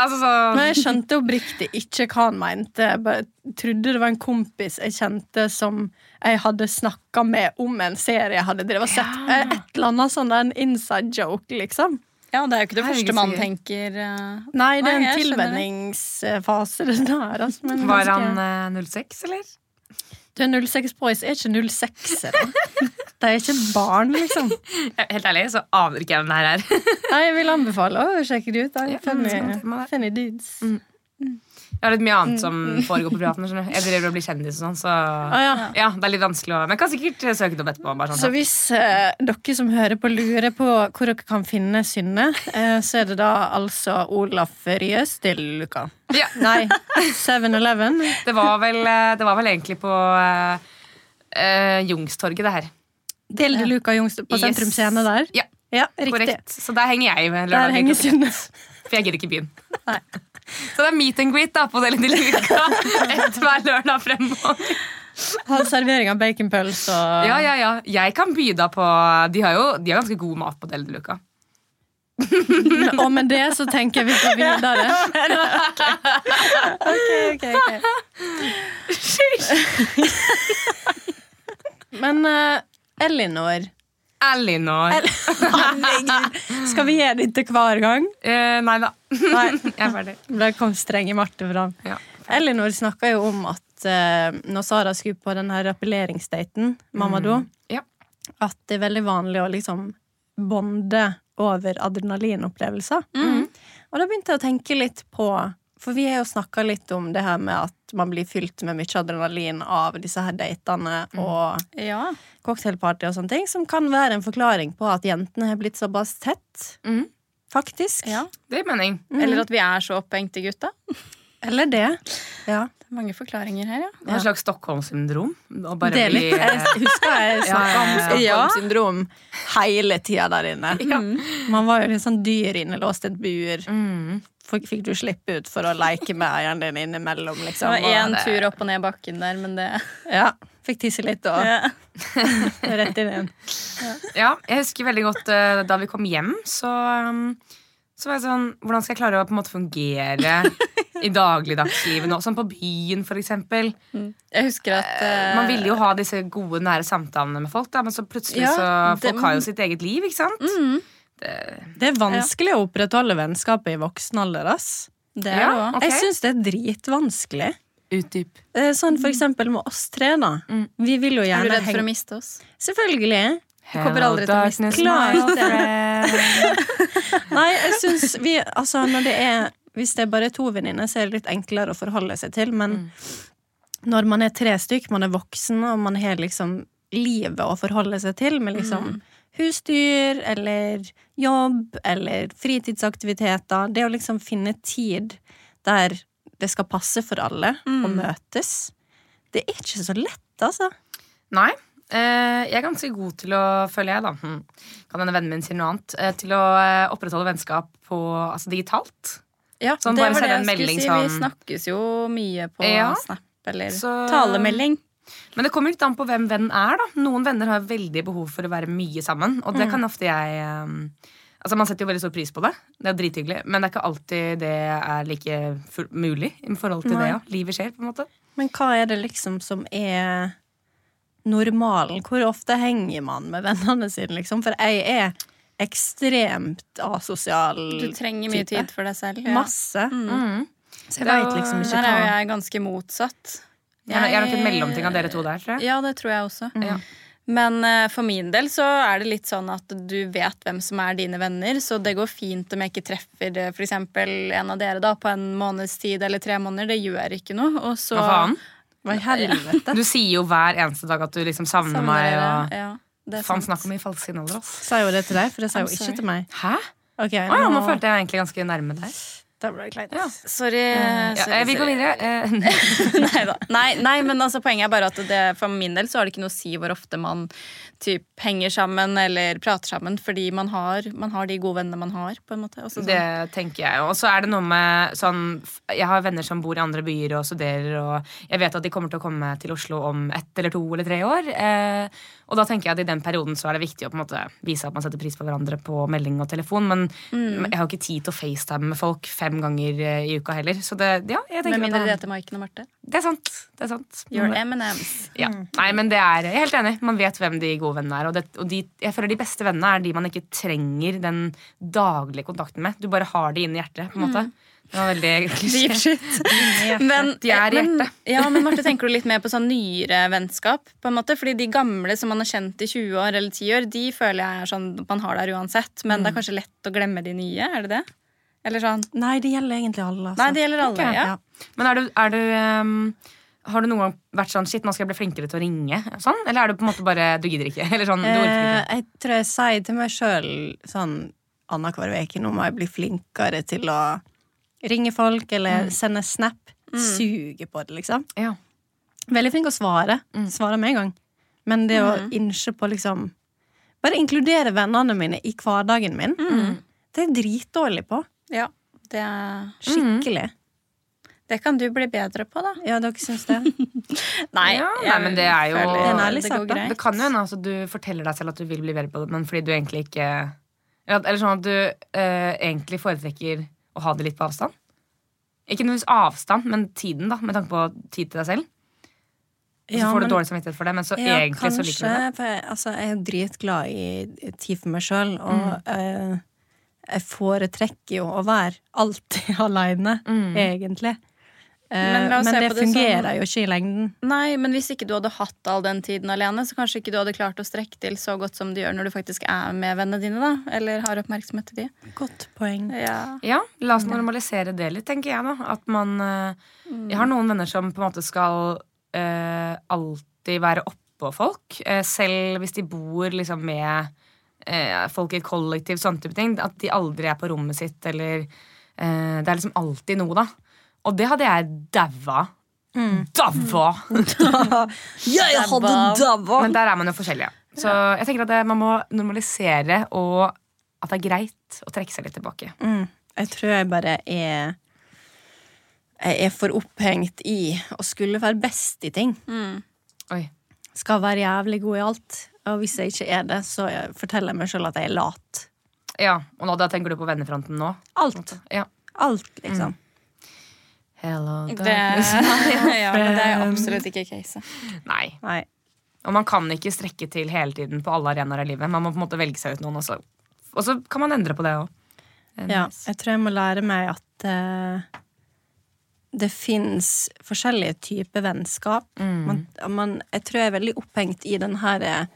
Speaker 2: Altså så...
Speaker 1: Men jeg skjønte oppriktig ikke hva han mente. Jeg bare trodde det var en kompis jeg kjente som jeg hadde snakka med om en serie jeg hadde drevet og sett.
Speaker 2: Ja.
Speaker 1: Eh, Et eller annet sånn en inside joke, liksom.
Speaker 3: Ja, det er jo ikke det
Speaker 2: Herregud,
Speaker 3: første man tenker. Uh...
Speaker 1: Nei, det er en tilvenningsfase, det der. Altså,
Speaker 2: Var han uh, 06, eller?
Speaker 1: Du, 06 Boys er ikke 06-ere. De er ikke barn, liksom.
Speaker 2: Helt ærlig, så aner ikke jeg hvem det her er.
Speaker 1: Nei, jeg vil anbefale å sjekke det ut. Da. Funny, funny dudes.
Speaker 2: Mm. Jeg har litt mye annet som foregår på privaten. skjønner. Jeg driver og blir kjendis og sånn, så
Speaker 1: Ah, ja.
Speaker 2: ja, det er litt vanskelig å Men jeg kan sikkert eh, søke det opp etterpå. Bare
Speaker 1: Så
Speaker 2: sånn,
Speaker 1: hvis eh, dere som hører på, lurer på hvor dere kan finne Synne, eh, så er det da altså Olaf Ryes til Luka.
Speaker 2: ja. [laughs]
Speaker 1: Nei, 7-Eleven.
Speaker 2: det, var vel, eh, det var vel egentlig på eh, Jungstorget, det her.
Speaker 1: Del de Luca Jungs på. Sentrum Scene der.
Speaker 2: Ja,
Speaker 1: Ja, riktig.
Speaker 2: korrekt. Så der henger jeg.
Speaker 1: Der
Speaker 2: lørdag
Speaker 1: henger Synne.
Speaker 2: For jeg gidder ikke byen. Så det er meet and greet da, på Deli de Luca [laughs] etter hver lørdag fremover.
Speaker 1: Ha servering av baconpølse og
Speaker 2: Ja, ja, ja. Jeg kan by deg på De har jo de har ganske god mat på Deli de Luca.
Speaker 1: Og med det så tenker jeg vi går videre. [laughs] ok, ok, ok. [laughs] Men uh, Elinor
Speaker 2: Elinor. [laughs]
Speaker 1: Herregud, skal vi gi det til hver gang?
Speaker 2: Eh, nei da. [laughs]
Speaker 1: Nei,
Speaker 2: Jeg er ferdig.
Speaker 1: det kom strenge Marte fram.
Speaker 2: Ja.
Speaker 1: Elinor snakka jo om at uh, når Sara skulle på den her rappelleringsdaten, Mamadou,
Speaker 2: Ja.
Speaker 1: at det er veldig vanlig å liksom bonde over adrenalinopplevelser. Og da begynte jeg å tenke litt på For vi har jo snakka litt om det her med at man blir fylt med mye adrenalin av disse her datene og
Speaker 3: Ja.
Speaker 1: cocktailparty og sånne ting, som kan være en forklaring på at jentene har blitt såpass tett.
Speaker 2: Mm.
Speaker 1: Faktisk.
Speaker 3: ja.
Speaker 2: Det gir mening.
Speaker 3: Eller at vi er så opphengte i gutta.
Speaker 1: Eller det. Ja.
Speaker 3: Det er mange forklaringer her, ja.
Speaker 2: Det er et slags Stockholm-syndrom.
Speaker 1: Det er
Speaker 2: bli,
Speaker 1: litt, jeg husker jeg snakka [laughs] om
Speaker 2: Ja, ja, ja.
Speaker 1: Stockholm-syndrom hele tida der inne.
Speaker 2: Ja.
Speaker 1: Man var jo litt sånn dyr innelåst i et bur.
Speaker 2: Mm.
Speaker 1: Fikk du slippe ut for å leke med eieren din innimellom, Liksom.
Speaker 3: Det
Speaker 1: var
Speaker 3: én
Speaker 2: det-
Speaker 3: tur opp og ned bakken der, men det
Speaker 1: Ja. Fikk tisse litt og
Speaker 3: ja. [laughs]
Speaker 1: rett inn igjen.
Speaker 2: Ja, jeg husker veldig godt eh, da vi kom hjem, så, um, så var jeg sånn Hvordan skal jeg klare å på en måte fungere [laughs] i dagligdagslivet nå? Sånn på byen, for eksempel.
Speaker 3: Jeg husker at eh,
Speaker 2: Man ville jo ha disse gode, nære samtalene med folk, da, men så plutselig
Speaker 3: Ja,
Speaker 2: så
Speaker 3: det-
Speaker 2: Folk har jo sitt eget liv, ikke sant?
Speaker 3: mm,
Speaker 1: Det er vanskelig å opprettholde vennskapet i voksen alder, ass.
Speaker 3: Det er
Speaker 2: Ja,
Speaker 3: det òg.
Speaker 2: ok.
Speaker 1: Jeg syns det er dritvanskelig.
Speaker 2: Utdyp.
Speaker 1: Eh, Sånn for eksempel med oss tre, da.
Speaker 2: Mm.
Speaker 1: Vi vil jo
Speaker 3: Er du
Speaker 1: gjerne
Speaker 3: redd for å miste oss?
Speaker 1: Selvfølgelig.
Speaker 3: kommer aldri til å miste
Speaker 2: friend. [laughs]
Speaker 1: Nei, jeg syns vi Altså, når det er Hvis det er bare to venninner, så er det litt enklere å forholde seg til, men når man er tre stykk, man er voksen, og man har liksom livet å forholde seg til, med liksom husdyr eller jobb eller fritidsaktiviteter Det å liksom finne tid der det skal passe for alle å møtes, det er ikke så lett, altså.
Speaker 2: Nei. eh, jeg er ganske god til å, føler jeg, da hm, Kan hende vennen min sier noe annet. eh, til å eh, opprettholde vennskap på, altså digitalt.
Speaker 3: Ja,
Speaker 2: Sånn,
Speaker 3: det var det jeg skulle
Speaker 2: melding
Speaker 3: si.
Speaker 2: sånn-
Speaker 3: Vi snakkes jo mye på
Speaker 2: Ja.
Speaker 3: Snap eller
Speaker 2: Så-
Speaker 3: talemelding.
Speaker 2: Men det kommer litt an på hvem vennen er. da Noen venner har veldig behov for å være mye sammen. Og det
Speaker 3: Mm.
Speaker 2: kan ofte jeg eh, Altså Man setter jo veldig stor pris på det. Det er drithyggelig Men det er ikke alltid det er like full, mulig i forhold til
Speaker 1: Nei.
Speaker 2: det. Ja. Livet skjer, på en måte.
Speaker 1: Men hva er det liksom som er normalen? Hvor ofte henger man med vennene sine, liksom? For jeg er ekstremt asosial
Speaker 3: Du trenger mye
Speaker 1: type.
Speaker 3: tid for deg selv. Ja.
Speaker 1: Masse.
Speaker 2: Mm.
Speaker 1: Så jeg
Speaker 2: Det
Speaker 1: veit liksom ikke hva
Speaker 3: Der er jo jeg ganske motsatt.
Speaker 2: Jeg, er- jeg er nok en mellomting av dere to der, tror jeg.
Speaker 3: Ja, det tror jeg også.
Speaker 2: Ja.
Speaker 3: Men eh, for min del så er det litt sånn at du vet hvem som er dine venner, så det går fint om jeg ikke treffer eh, for eksempel en av dere da på en måneds tid eller tre måneder. Det gjør ikke noe. Og så
Speaker 2: Hva faen?
Speaker 1: Hva i helvete?
Speaker 2: Du sier jo hver eneste dag at du liksom savner,
Speaker 3: savner
Speaker 2: meg. Og...
Speaker 3: Ja, det er
Speaker 2: Faen, snakk om i falske signaler, ass.
Speaker 1: Sa jo det til deg, for det sa jo ikke til meg.
Speaker 2: Hæ?
Speaker 1: Ok,
Speaker 2: ah, ja, nå følte jeg egentlig ganske nærme deg.
Speaker 1: Da ble det kleint.
Speaker 2: Ja.
Speaker 3: Sorry.
Speaker 2: Ja,
Speaker 3: sorry,
Speaker 2: eh, vi går videre. [laughs] nei
Speaker 3: da. Nei, nei, men altså, poenget er bare at det, for min del så har det ikke noe å si hvor ofte man typ, henger sammen eller prater sammen, fordi man har, man har de gode vennene man har. på en måte. Også sånn.
Speaker 2: Det tenker jeg jo. Og så er det noe med sånn Jeg har venner som bor i andre byer og studerer, og jeg vet at de kommer til å komme til Oslo om ett eller to eller tre år. Eh, og da tenker jeg at i den perioden så er det viktig å på en måte vise at man setter pris på hverandre på melding og telefon. Men jeg har jo ikke tid til å facetime med folk fem ganger eh, i uka heller. Så det, ja, jeg tenker
Speaker 3: Med mindre
Speaker 2: man,
Speaker 3: heter Maiken og Marte.
Speaker 2: det er sant. Det er sant.
Speaker 3: Your M&M's.
Speaker 2: Ja. Nei, men det er, Jeg er helt enig. Man vet hvem de gode vennene er. Og, det, og de, jeg føler de beste vennene er de man ikke trenger den daglige kontakten med. Du bare har de inni hjertet. på en måte Det var veldig
Speaker 3: Deep
Speaker 2: klisjé.
Speaker 3: shit. [laughs] Men,
Speaker 2: De er i
Speaker 3: men,
Speaker 2: hjertet.
Speaker 3: ja, men Marte, tenker du litt mer på sånn nyere vennskap? på en måte? Fordi de gamle som man har kjent i 20 år eller 10 år, de føler jeg er sånn man har der uansett. Men
Speaker 2: Mm.
Speaker 3: det er kanskje lett å glemme de nye? er det det? Eller sånn
Speaker 1: Nei, det gjelder egentlig alle. Altså.
Speaker 3: Nei, det gjelder alle.
Speaker 2: okay.
Speaker 3: ja.
Speaker 1: ja.
Speaker 2: Men er du, er du um, Har du noen gang vært sånn Shit, nå skal jeg bli flinkere til å ringe? Sånn? Eller er du på en måte bare Du gidder ikke? [laughs] Eller sånn, du orker
Speaker 1: Eh,
Speaker 2: ikke?
Speaker 1: jeg tror jeg sier til meg sjøl sånn annenhver uke nå må jeg bli flinkere til å ringe folk eller sende snap. Suge på det, liksom.
Speaker 2: Ja.
Speaker 1: Veldig flink å svare. Svare med en gang. Men det å innse på liksom Bare inkludere vennene mine i hverdagen min. Det er jeg dritdårlig på.
Speaker 3: ja. Det, er
Speaker 1: Skikkelig.
Speaker 3: det kan du bli bedre på, da.
Speaker 1: Ja, dere syns det? [laughs]
Speaker 3: Nei,
Speaker 2: Ja, nei, men det er jo-
Speaker 1: Det er
Speaker 3: det går greit.
Speaker 2: Det kan jo hende altså, du forteller deg selv at du vil bli bedre på det, men fordi du egentlig ikke Eller sånn at du eh, egentlig foretrekker å ha det litt på avstand. Ikke nødvendigvis avstand, men tiden, da, med tanke på tid til deg selv. Og så
Speaker 1: Ja,
Speaker 2: får du
Speaker 1: men-
Speaker 2: dårlig samvittighet for det, men så
Speaker 1: Ja,
Speaker 2: egentlig så liker du det.
Speaker 1: For jeg, altså, jeg er dritglad i tid for meg sjøl, og eh, jeg foretrekker jo å være alltid [laughs] aleine, egentlig. Eh,
Speaker 3: Men la oss
Speaker 1: men
Speaker 3: se
Speaker 1: det
Speaker 3: på det
Speaker 1: fungerer
Speaker 3: sånn.
Speaker 1: jo ikke i lengden.
Speaker 3: Nei, men hvis ikke du hadde hatt all den tiden alene, så kanskje ikke du hadde klart å strekke til så godt som du gjør når du faktisk er med vennene dine, da. Eller har oppmerksomhet til de.
Speaker 1: Godt poeng.
Speaker 3: Ja.
Speaker 2: Ja, la oss normalisere det litt, tenker jeg da. At man eh, Jeg har noen venner som på en måte skal eh, alltid være oppå folk. eh, selv hvis de bor liksom med eh, folk i et kollektiv, sånne type ting. At de aldri er på rommet sitt, eller eh, Det er liksom alltid noe, da. Og det hadde jeg daua. Daua! [laughs]
Speaker 1: Jeg
Speaker 3: hadde
Speaker 1: daua!
Speaker 2: Men der er man jo forskjellige. Så jeg tenker at det, man må normalisere, og at det er greit å trekke seg litt tilbake.
Speaker 1: Mm. Jeg tror jeg bare er Jeg er for opphengt i å skulle være best i ting.
Speaker 2: Oi.
Speaker 1: Skal være jævlig god i alt. Og hvis jeg ikke er det, så forteller jeg meg sjøl at jeg er lat.
Speaker 2: Ja, Og nå, da tenker du på vennefronten nå?
Speaker 1: Alt.
Speaker 2: Ja.
Speaker 1: Alt, liksom.
Speaker 2: Hello,
Speaker 3: Det, [laughs] ja, det er absolutt ikke caset.
Speaker 2: Nei.
Speaker 1: Nei.
Speaker 2: Og man kan ikke strekke til hele tiden på alle arenaer i livet. Man må på en måte velge seg ut noen, og så, og så kan man endre på det òg.
Speaker 1: Ja, jeg tror jeg må lære meg at uh, det fins forskjellige typer vennskap. Man, man, jeg tror jeg er veldig opphengt i den her eh,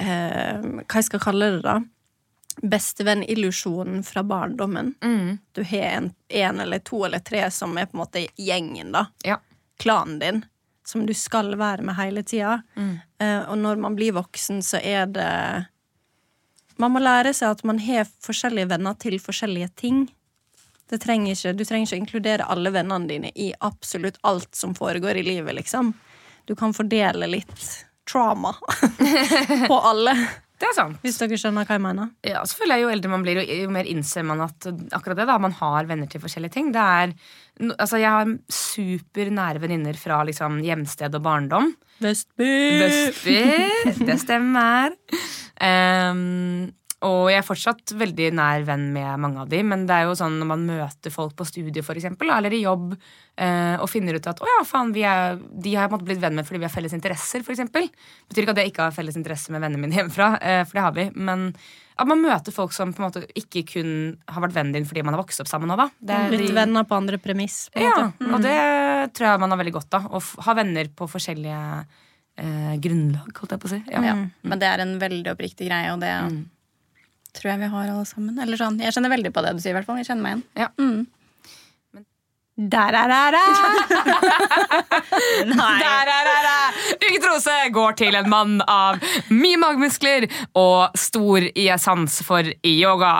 Speaker 1: eh, Hva jeg skal kalle det, da? Bestevennillusjonen fra barndommen. Du har en, en eller to eller tre som er på en måte gjengen, da.
Speaker 2: Ja.
Speaker 1: Klanen din. Som du skal være med hele tida. Eh, og når man blir voksen, så er det Man må lære seg at man har forskjellige venner til forskjellige ting. Det trenger ikke, du trenger ikke å inkludere alle vennene dine i absolutt alt som foregår i livet, liksom. Du kan fordele litt trauma [laughs] på alle,
Speaker 2: Det er sant.
Speaker 1: hvis dere skjønner hva jeg mener.
Speaker 2: Ja, så føler jeg Jo eldre man blir, jo, mer innser man at akkurat det da, man har venner til forskjellige ting. Det er, altså Jeg har supernære venninner fra liksom, hjemsted og barndom.
Speaker 1: Vestby!
Speaker 2: Vestby, det stemmer. Ehm, og jeg er fortsatt veldig nær venn med mange av de, men det er jo sånn når man møter folk på studiet for eksempel, eller i jobb, eh, og finner ut at å ja, faen, vi er, de har jeg blitt venn med fordi vi har felles interesser, for eksempel. Betyr ikke at jeg ikke har felles interesse med vennene mine hjemmefra, eh, for det har vi. Men at man møter folk som på en måte ikke kun har vært vennen din fordi man har vokst opp sammen. Også, da. Det er
Speaker 1: Blitt
Speaker 2: de-
Speaker 1: venner på andre premiss. På
Speaker 2: ja,
Speaker 1: mm.
Speaker 2: og det tror jeg man har veldig godt av. Å ha venner på forskjellige eh, grunnlag, holdt jeg på å si. Ja.
Speaker 3: Ja. Men det er en veldig oppriktig greie, og det tror jeg vi har alle sammen. Eller sånn, Jeg kjenner veldig på det du sier, i hvert fall. Jeg kjenner meg igjen.
Speaker 2: Ja.
Speaker 3: Mm.
Speaker 1: Der er det!
Speaker 2: Der er det! Ukens rose går til en mann av mye magemuskler og stor i sans for yoga.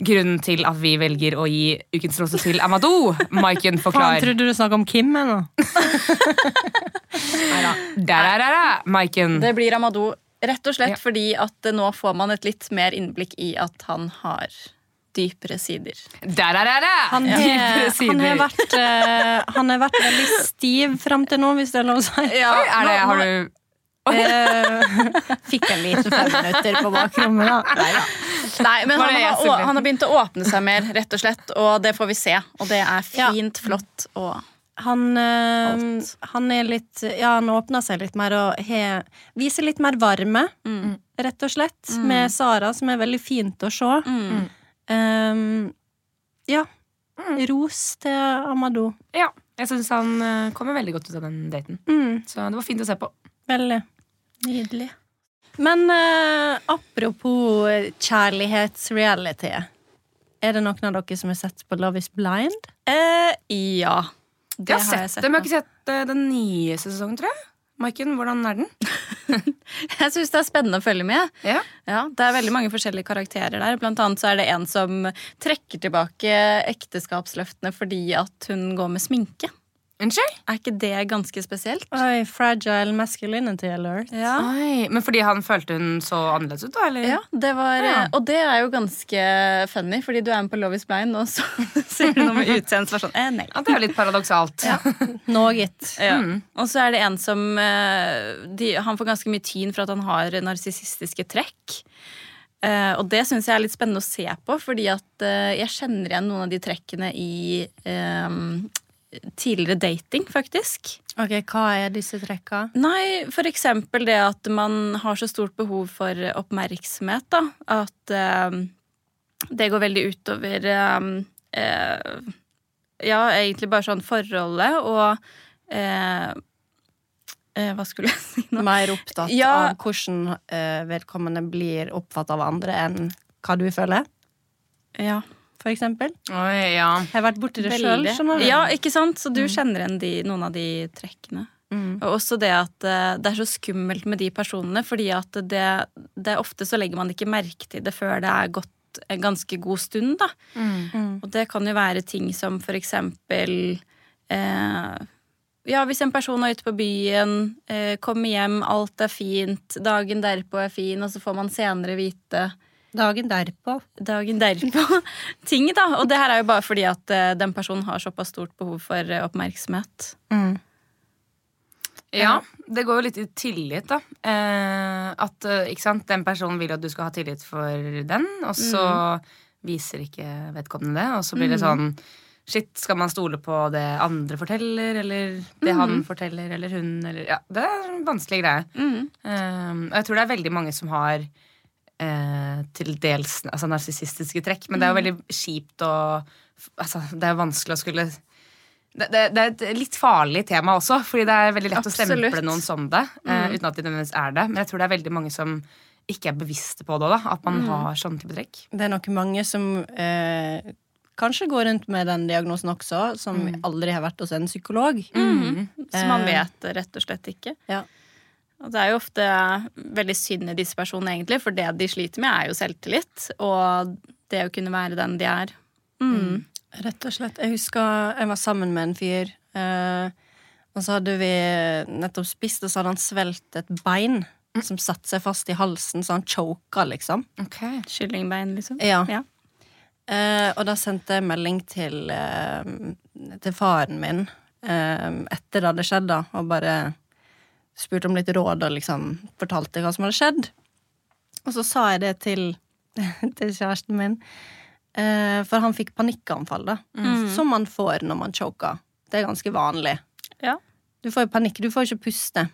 Speaker 2: Grunnen til at vi velger å gi ukens rose til Amadou, Maiken
Speaker 1: Faen,
Speaker 2: forklar.
Speaker 1: trodde du snakket om Kim ennå?
Speaker 2: Der er det, Maiken.
Speaker 3: Det blir Amadou rett og slett
Speaker 2: Ja.
Speaker 3: fordi at eh, nå får man et litt mer innblikk i at han har dypere sider.
Speaker 2: Der er det!
Speaker 1: Han
Speaker 2: Dypere sider.
Speaker 1: han har vært, eh, han har vært veldig stiv fram til nå, hvis det er lov å si.
Speaker 2: Ja, er det, har du
Speaker 1: Eh, Fikk en liten [laughs] fem minutter på bakrommet, da. Neida.
Speaker 3: Nei, men han har, han har begynt å åpne seg mer, rett og slett. Og det får vi se. Og det er fint, flott og
Speaker 1: Han,
Speaker 3: øh,
Speaker 1: han er litt Ja, han åpner seg litt mer og he, viser litt mer varme,
Speaker 3: Mm.
Speaker 1: rett og slett, med Sara, som er veldig fint å se.
Speaker 3: Mm.
Speaker 1: Um, ja. Ros til Amadou.
Speaker 2: Ja, jeg syns han eh, kommer veldig godt ut av den daten.
Speaker 1: Mm,
Speaker 2: Så det var fint å se på.
Speaker 1: veldig. Nydelig. Men eh, apropos kjærlighetsreality. Er det noen av dere som har sett på Love is blind?
Speaker 3: Eh, ja. Det
Speaker 2: Jeg har sett det, men jeg har ikke sett eh, den nye sesongen, tror jeg. Maiken, hvordan er den? [laughs]
Speaker 3: Jeg syns det er spennende å følge med.
Speaker 2: Ja.
Speaker 3: Ja, Det er veldig mange forskjellige karakterer der. Blant annet så er det en som trekker tilbake ekteskapsløftene fordi at hun går med sminke.
Speaker 2: Unnskyld?
Speaker 3: Er ikke det ganske spesielt?
Speaker 1: Oi, fragile masculinity alert.
Speaker 3: Ja.
Speaker 2: Oi, men fordi han følte hun så annerledes ut, da? Eller?
Speaker 3: Ja, det var,
Speaker 2: Ja.
Speaker 3: Og det er jo ganske funny, fordi du er med på Love is blind, og så [laughs] sier du noe med utseendet som er sånn eh, nei.
Speaker 2: Ja, det er jo litt paradoksalt. [laughs]
Speaker 1: Noget.
Speaker 3: Ja.
Speaker 2: Mm.
Speaker 3: Og så er det en som eh, de, Han får ganske mye tyn for at han har narsissistiske trekk. Uh, og det syns jeg er litt spennende å se på, fordi at uh, jeg kjenner igjen noen av de trekkene i eh, tidligere dating, faktisk.
Speaker 1: Ok, Hva er disse trekka?
Speaker 3: Nei, for eksempel det at man har så stort behov for oppmerksomhet, da. At eh, det går veldig utover eh, eh, Ja, egentlig bare sånn forholdet og eh, eh, Hva skulle jeg si nå?
Speaker 1: Mer opptatt
Speaker 3: Ja.
Speaker 1: av hvordan eh, vedkommende blir oppfattet av andre enn hva du føler,
Speaker 3: Ja,
Speaker 2: Oi, ja.
Speaker 1: Jeg har vært borti det sjøl.
Speaker 3: Ja, ikke sant? Så du kjenner igjen de, noen av de trekkene.
Speaker 1: Mm.
Speaker 3: Og også det at eh, det er så skummelt med de personene, fordi at det, det ofte så legger man ikke merke til det før det er gått en ganske god stund, da.
Speaker 1: Mm.
Speaker 3: Og det kan jo være ting som for eksempel eh, Ja, hvis en person er ute på byen, eh, kommer hjem, alt er fint, dagen derpå er fin, og så får man senere vite
Speaker 1: Dagen derpå.
Speaker 3: dagen derpå [laughs] ting, da. Og det her er jo bare fordi at eh, den personen har såpass stort behov for eh, oppmerksomhet.
Speaker 1: Mm.
Speaker 2: Ja, det går jo litt i tillit, da. Eh, at eh, ikke sant, den personen vil at du skal ha tillit for den, og så viser ikke vedkommende det, og så blir det sånn Shit, skal man stole på det andre forteller, eller det han forteller, eller hun, eller Ja, det er en vanskelig greie. Eh, og jeg tror det er veldig mange som har eh, til dels altså, narsissistiske trekk, men det er jo veldig kjipt å altså, Det er vanskelig å skulle det, det, det er et litt farlig tema også, fordi det er veldig lett å stemple noen som det. eh, uten at de nødvendigvis er det. Men jeg tror det er veldig mange som ikke er bevisste på det. da At man har sånne type trekk.
Speaker 1: Det er nok mange som eh, kanskje går rundt med den diagnosen også, som aldri har vært hos en psykolog.
Speaker 3: Så man
Speaker 1: Eh.
Speaker 3: vet det rett og slett ikke.
Speaker 1: Ja.
Speaker 3: Og det er jo ofte veldig synd i disse personene, egentlig, for det de sliter med, er jo selvtillit. Og det å kunne være den de er. Mm.
Speaker 1: Rett og slett. Jeg husker jeg var sammen med en fyr, eh, og så hadde vi nettopp spist, og så hadde han svelget et bein som satte seg fast i halsen, så han choka, liksom.
Speaker 3: Kyllingbein, liksom.
Speaker 1: Ja.
Speaker 3: Ja.
Speaker 1: Eh, og da sendte jeg melding til, eh, til faren min eh, etter det hadde skjedd, da, og bare spurte om litt råd og liksom fortalte hva som hadde skjedd. Og så sa jeg det til, [laughs] til kjæresten min, eh, for han fikk panikkanfall, da. Som man får når man choker. Det er ganske vanlig.
Speaker 3: Ja.
Speaker 1: Du får jo panikk, du får jo ikke puste.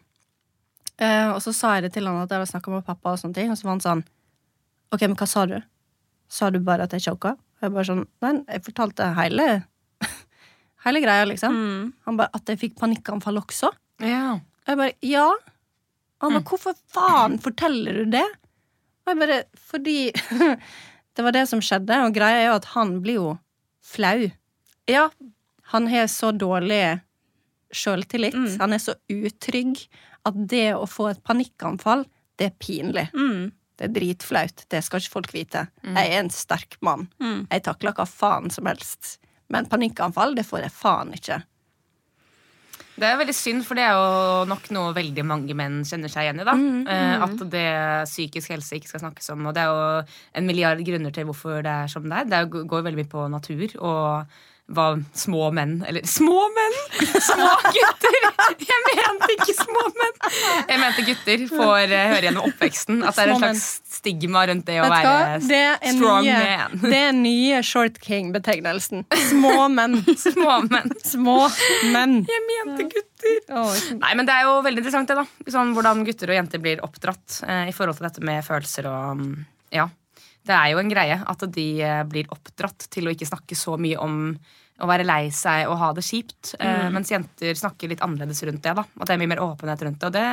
Speaker 1: Eh, og så sa jeg det til han at jeg hadde snakka med pappa, og sånne ting, og så var han sånn Ok, men hva sa du? Sa du bare at jeg choka? Og jeg bare sånn Nei, jeg fortalte hele [laughs] Hele greia, liksom.
Speaker 3: Mm.
Speaker 1: Han bare At jeg fikk panikkanfall også?
Speaker 2: Ja.
Speaker 1: Og jeg bare Ja. Og han bare Hvorfor faen forteller du det? Og jeg bare Fordi [laughs] det var det som skjedde, og greia er jo at han blir jo flau.
Speaker 3: Ja.
Speaker 1: Han har så dårlig sjøltillit.
Speaker 3: Mm.
Speaker 1: Han er så utrygg at det å få et panikkanfall, det er pinlig.
Speaker 3: Mm.
Speaker 1: Det er dritflaut. Det skal ikke folk vite. Jeg er en sterk mann.
Speaker 3: Mm.
Speaker 1: Jeg takler hva faen som helst. Men panikkanfall, det får jeg faen ikke.
Speaker 2: Det er veldig synd, for det er jo nok noe veldig mange menn kjenner seg igjen i. da eh, At det psykisk helse ikke skal snakkes om. Og det er jo en milliard grunner til hvorfor det er som det er. Det går veldig mye på natur og hva små menn Eller små menn! Små gutter! Jeg mente ikke små menn! Jeg mente gutter får eh, høre gjennom oppveksten at det er en slags stigma rundt det å
Speaker 1: Vet
Speaker 2: være
Speaker 1: Det
Speaker 2: strong
Speaker 1: nye,
Speaker 2: man. [laughs]
Speaker 1: det er nye Short King-betegnelsen. Små menn. [laughs]
Speaker 2: Små menn.
Speaker 1: Små menn.
Speaker 2: Jeg mente gutter. Nei, men Det er jo veldig interessant det da sånn, hvordan gutter og jenter blir oppdratt eh, i forhold til dette med følelser og mm, Ja. Det er jo en greie at de eh, blir oppdratt til å ikke snakke så mye om å være lei seg og ha det kjipt. eh, mens jenter snakker litt annerledes rundt det. da At det er mye mer åpenhet rundt det. Og det,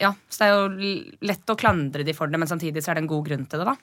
Speaker 2: ja, så det er jo lett å klandre de for det, men samtidig så er det en god grunn til det. da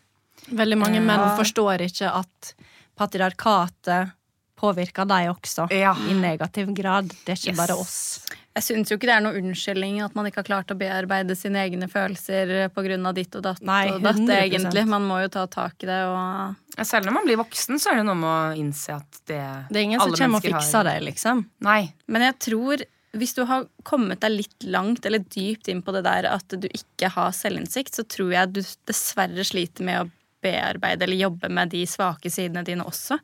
Speaker 1: Veldig mange menn forstår ikke at patriarkatet påvirker deg også,
Speaker 2: Ja.
Speaker 1: i negativ grad. Det er ikke
Speaker 2: Yes.
Speaker 1: bare oss.
Speaker 3: Jeg syns jo ikke det er noe unnskyldning at man ikke har klart å bearbeide sine egne følelser pga. ditt og datt
Speaker 1: Nei,
Speaker 3: og datt,
Speaker 1: 100%.
Speaker 3: egentlig. Man må jo ta tak i det og
Speaker 2: Selv når man blir voksen, så er det noe med å innse at det
Speaker 1: Det er ingen som kommer og fikser
Speaker 2: har.
Speaker 1: deg, liksom.
Speaker 2: Nei.
Speaker 3: Men jeg tror hvis du har kommet deg litt langt eller dypt inn på det der at du ikke har selvinnsikt, så tror jeg du dessverre sliter med å bearbeide eller jobbe med de svake sidene dine også.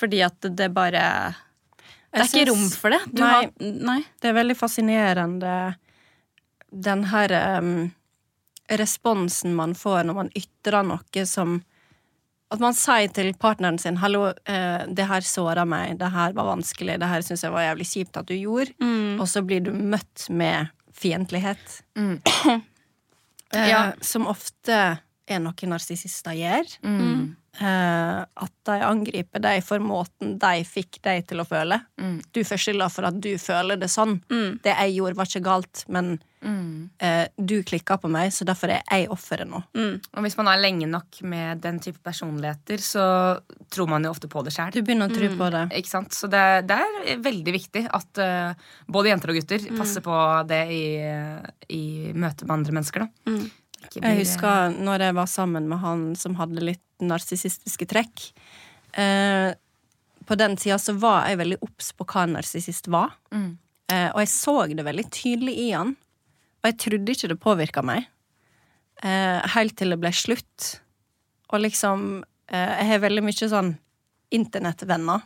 Speaker 3: Fordi at det bare Det er ikke rom for det. Du
Speaker 1: Nei.
Speaker 3: har, nei.
Speaker 1: Det er veldig fascinerende den her um, responsen man får når man ytrer noe som At man sier til partneren sin 'Hallo, eh, det her såra meg. Det her var vanskelig. Det her syns jeg var jævlig kjipt at du gjorde.'
Speaker 3: Mm.
Speaker 1: Og så blir du møtt med fiendtlighet.
Speaker 2: Mm.
Speaker 1: Eh,
Speaker 3: Ja.
Speaker 1: Som ofte er noe narsissister gjør.
Speaker 2: Mm.
Speaker 1: Eh, at de angriper deg for måten de fikk deg til å føle.
Speaker 2: Mm.
Speaker 1: Du får skylda for at du føler det sånn.
Speaker 3: Mm.
Speaker 1: Det jeg gjorde, var ikke galt, men
Speaker 2: Mm.
Speaker 1: eh, du klikka på meg, så derfor er jeg offeret nå.
Speaker 3: Mm.
Speaker 2: Og hvis man er lenge nok med den type personligheter, så tror man jo ofte på det sjøl.
Speaker 1: Du begynner å tro på det.
Speaker 2: Ikke sant? Så det, det er veldig viktig at uh, både jenter og gutter
Speaker 1: Mm.
Speaker 2: passer på det i, i møte med andre mennesker. Da. Blir-
Speaker 1: Jeg husker når jeg var sammen med han som hadde litt narsissistiske trekk. Eh, på den tida så var jeg veldig obs på hva en narsissist var.
Speaker 2: Mm.
Speaker 1: Eh, og jeg så det veldig tydelig i han. Og jeg trodde ikke det påvirka meg. Eh, helt til det ble slutt. Og liksom eh, Jeg har veldig mye sånn internettvenner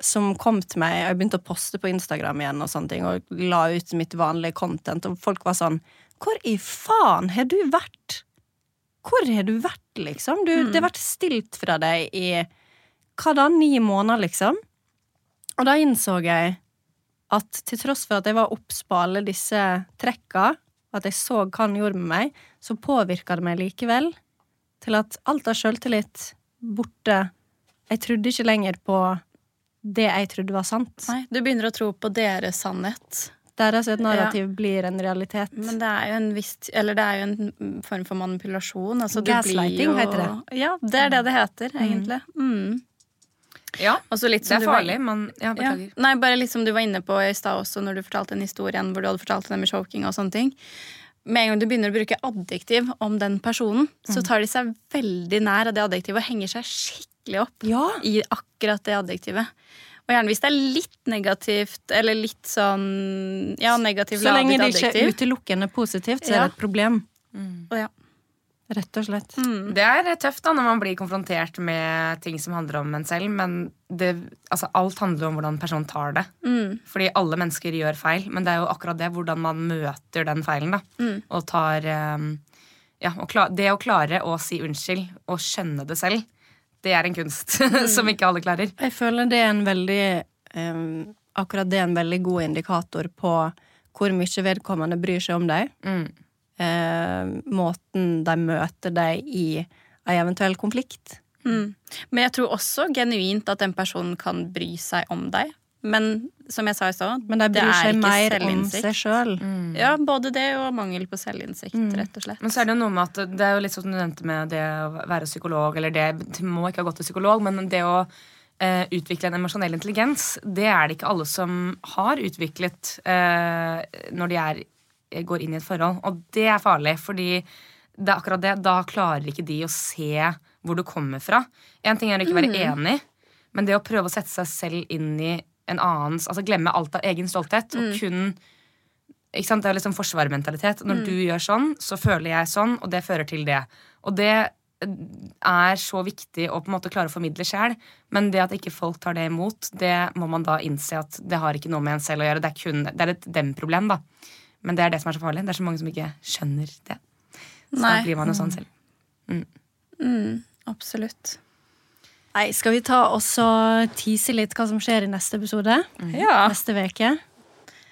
Speaker 1: som kom til meg, og jeg begynte å poste på Instagram igjen og sånne ting, og la ut mitt vanlige content, og folk var sånn Hvor i faen har du vært? Hvor har du vært, liksom? Du, Det har vært stilt fra deg i hva da, ni måneder, liksom? Og da innså jeg at til tross for at jeg var obs på alle disse trekka, at jeg så hva han gjorde med meg, så påvirka det meg likevel til at alt av sjøltillit borte. Jeg trodde ikke lenger på det jeg trodde var sant.
Speaker 3: Nei, du begynner å tro på deres sannhet.
Speaker 1: Deres et narrativ blir en realitet.
Speaker 3: Men det er jo en viss Eller det er jo en form for manipulasjon. Altså,
Speaker 1: Gaslighting
Speaker 3: blir jo,
Speaker 1: heter det.
Speaker 3: Ja, det er det det heter, egentlig. Mm.
Speaker 2: Ja,
Speaker 3: Og så litt
Speaker 2: det er
Speaker 3: var-
Speaker 2: farlig, men ja,
Speaker 3: Ja. Nei, bare litt som du var inne på i stad også, når du fortalte den historien hvor du hadde fortalt det med choking og sånne ting. Med en gang du begynner å bruke adjektiv om den personen, så tar de seg veldig nær av det adjektivet og henger seg skikkelig opp
Speaker 1: Ja.
Speaker 3: i akkurat det adjektivet. Og gjerne hvis det er litt negativt, eller litt sånn Ja, negativt
Speaker 1: Så lenge det ikke er utelukkende positivt, så er det et problem.
Speaker 2: Mm.
Speaker 3: Å, ja.
Speaker 1: Rett og slett.
Speaker 3: Mm.
Speaker 2: Det er tøft da når man blir konfrontert med ting som handler om en selv, men det, altså, alt handler om hvordan personen tar det.
Speaker 3: Mm.
Speaker 2: Fordi alle mennesker gjør feil, men det er jo akkurat det hvordan man møter den feilen. da
Speaker 3: Mm.
Speaker 2: Og tar um, Ja, og klar, det å klare å si unnskyld og skjønne det selv, det er en kunst [laughs] som ikke alle klarer.
Speaker 1: Jeg føler det er en veldig um, Akkurat det er en veldig god indikator på hvor mye vedkommende bryr seg om deg.
Speaker 2: Mm.
Speaker 1: Uh, måten de møter deg i ei eventuell konflikt.
Speaker 3: Mm. Men jeg tror også genuint at den personen kan bry seg om deg. Men som jeg sa i stad,
Speaker 1: Men de
Speaker 3: det
Speaker 1: bryr seg mer om seg sjøl.
Speaker 3: Ja, både det og mangel på selvinnsikt, rett og slett.
Speaker 2: Men så er det jo noe med at det er jo litt sånn du nevnte med det å være psykolog, eller det du må ikke ha gått til psykolog, men det å eh, utvikle en emosjonell intelligens, det er det ikke alle som har utviklet eh, når de er, går inn i et forhold. Og det er farlig, fordi det er akkurat det. Da klarer ikke de å se hvor du kommer fra. En ting er å ikke være enig, men det å prøve å sette seg selv inn i en annens Altså glemme alt av egen stolthet og kun ikke sant? Det er liksom forsvarmentalitet. Når du gjør sånn, så føler jeg sånn, og det fører til det. Og det er så viktig å på en måte klare å formidle sjæl, men det at ikke folk tar det imot, det må man da innse at det har ikke noe med en selv å gjøre. Det er kun det er et dem-problem, da. Men det er det som er så farlig. Det er så mange som ikke skjønner det. Så
Speaker 3: Nei.
Speaker 2: da blir man jo sånn selv.
Speaker 3: Mm, absolutt.
Speaker 1: Nei, skal vi ta og tease litt hva som skjer i neste episode?
Speaker 3: Ja.
Speaker 1: Neste uke.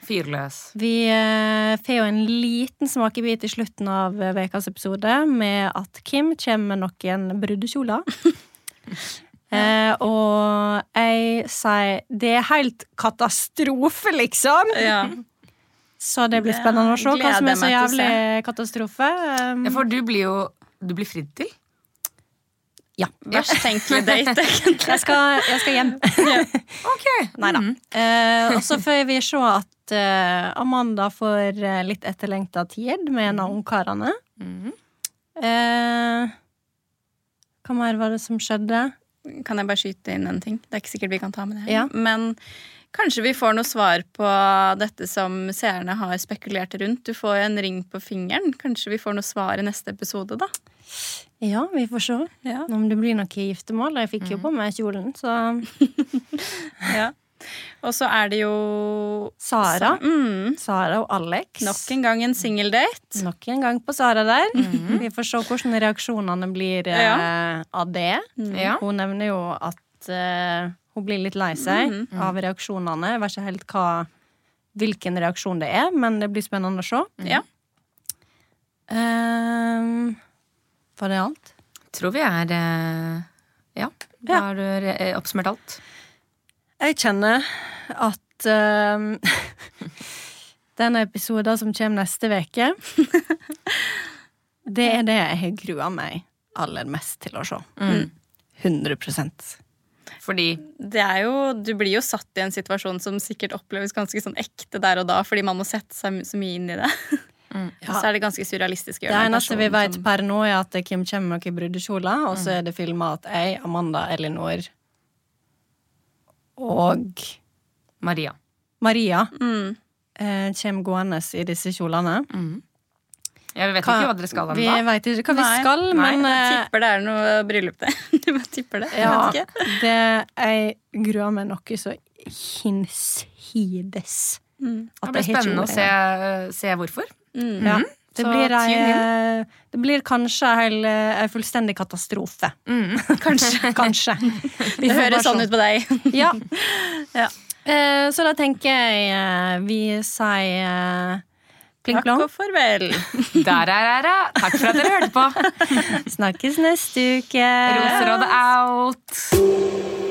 Speaker 2: Fyrløs.
Speaker 1: Vi eh, får jo en liten smakebit i slutten av eh, ukas episode med at Kim kommer med noen brudekjoler. [laughs] eh, og jeg sier det er helt katastrofe, liksom!
Speaker 3: ja.
Speaker 1: Så det blir spennende å se hva som er så jævlig katastrofe. Um,
Speaker 2: Ja, for du blir jo Du blir fridd til.
Speaker 1: Ja.
Speaker 3: Verst tenkelig date, [laughs] egentlig.
Speaker 1: Jeg skal, jeg skal hjem.
Speaker 2: Ok.
Speaker 1: Nei da. Eh, og så får vi se at uh, Amanda får eh, litt etterlengta tid med en av ungkarene.
Speaker 2: Mm.
Speaker 1: Uh, hva mer var det som skjedde?
Speaker 3: Kan jeg bare skyte inn en ting? Det er ikke sikkert vi kan ta med det.
Speaker 1: Ja.
Speaker 3: Men kanskje vi får noe svar på dette som seerne har spekulert rundt. Du får jo en ring på fingeren. Kanskje vi får noe svar i neste episode, da.
Speaker 1: Ja, vi får se
Speaker 3: Ja.
Speaker 1: om det blir noe giftermål. Jeg fikk jo på meg kjolen, så [laughs]
Speaker 3: Og så er det jo
Speaker 1: Sara.
Speaker 3: Mm,
Speaker 1: Sara og Alex.
Speaker 3: nok en gang en singeldate.
Speaker 1: Nok en gang på Sara der. Vi får se hvordan reaksjonene blir eh,
Speaker 3: Ja.
Speaker 1: av det.
Speaker 2: Ja.
Speaker 1: Hun nevner jo at eh, hun blir litt lei seg av reaksjonene. Jeg vet ikke helt hva, hvilken reaksjon det er, men det blir spennende å se.
Speaker 3: Ja.
Speaker 1: Ehm, var det alt?
Speaker 2: Tror vi er eh, Ja. Da
Speaker 1: Ja.
Speaker 2: har du re- oppsummert alt.
Speaker 1: Jeg kjenner at [laughs] uh, den episoden som kommer neste uke [laughs] Det er det jeg har grua meg aller mest til å se.
Speaker 2: Mm.
Speaker 1: 100
Speaker 2: Fordi
Speaker 3: Det er jo, du blir jo satt i en situasjon som sikkert oppleves ganske sånn ekte der og da, fordi man må sette seg så mye inn i det. [laughs] Og så er det ganske surrealistisk. å
Speaker 1: Det eneste vi vet
Speaker 3: som-
Speaker 1: per nå, er at Kim kommer med noen brudekjoler, og så er det filma at jeg, Amanda, Elinor og
Speaker 2: Maria.
Speaker 1: Maria
Speaker 3: Mm.
Speaker 1: eh, kommer gående i disse kjolene.
Speaker 2: Ja, vi vet ikke hva dere skal
Speaker 1: Vi vet ikke hva vi
Speaker 3: Nei.
Speaker 1: skal,
Speaker 2: Nei,
Speaker 1: men
Speaker 3: Jeg
Speaker 1: eh,
Speaker 3: tipper det er noe bryllup, det. [laughs] Jeg bare tipper det. Jeg
Speaker 1: ja,
Speaker 3: vet ikke.
Speaker 1: det, jeg gruer meg noe så hinsides.
Speaker 3: Mm.
Speaker 2: Det blir
Speaker 1: jeg
Speaker 2: spennende å se, se hvorfor.
Speaker 3: Mm.
Speaker 1: Ja, det, blir ei, eh, det blir kanskje ei ei fullstendig katastrofe.
Speaker 2: Mm. [laughs]
Speaker 3: Kanskje. [laughs]
Speaker 1: Kanskje. Vi
Speaker 3: Det høres sånn ut på deg. [laughs]
Speaker 1: Ja.
Speaker 3: Ja.
Speaker 1: Eh, så da tenker jeg eh, vi sier eh, pling
Speaker 3: Takk og farvel.
Speaker 2: Der er æra. Takk for at dere hørte på.
Speaker 1: Snakkes neste uke.
Speaker 2: Roserådet out.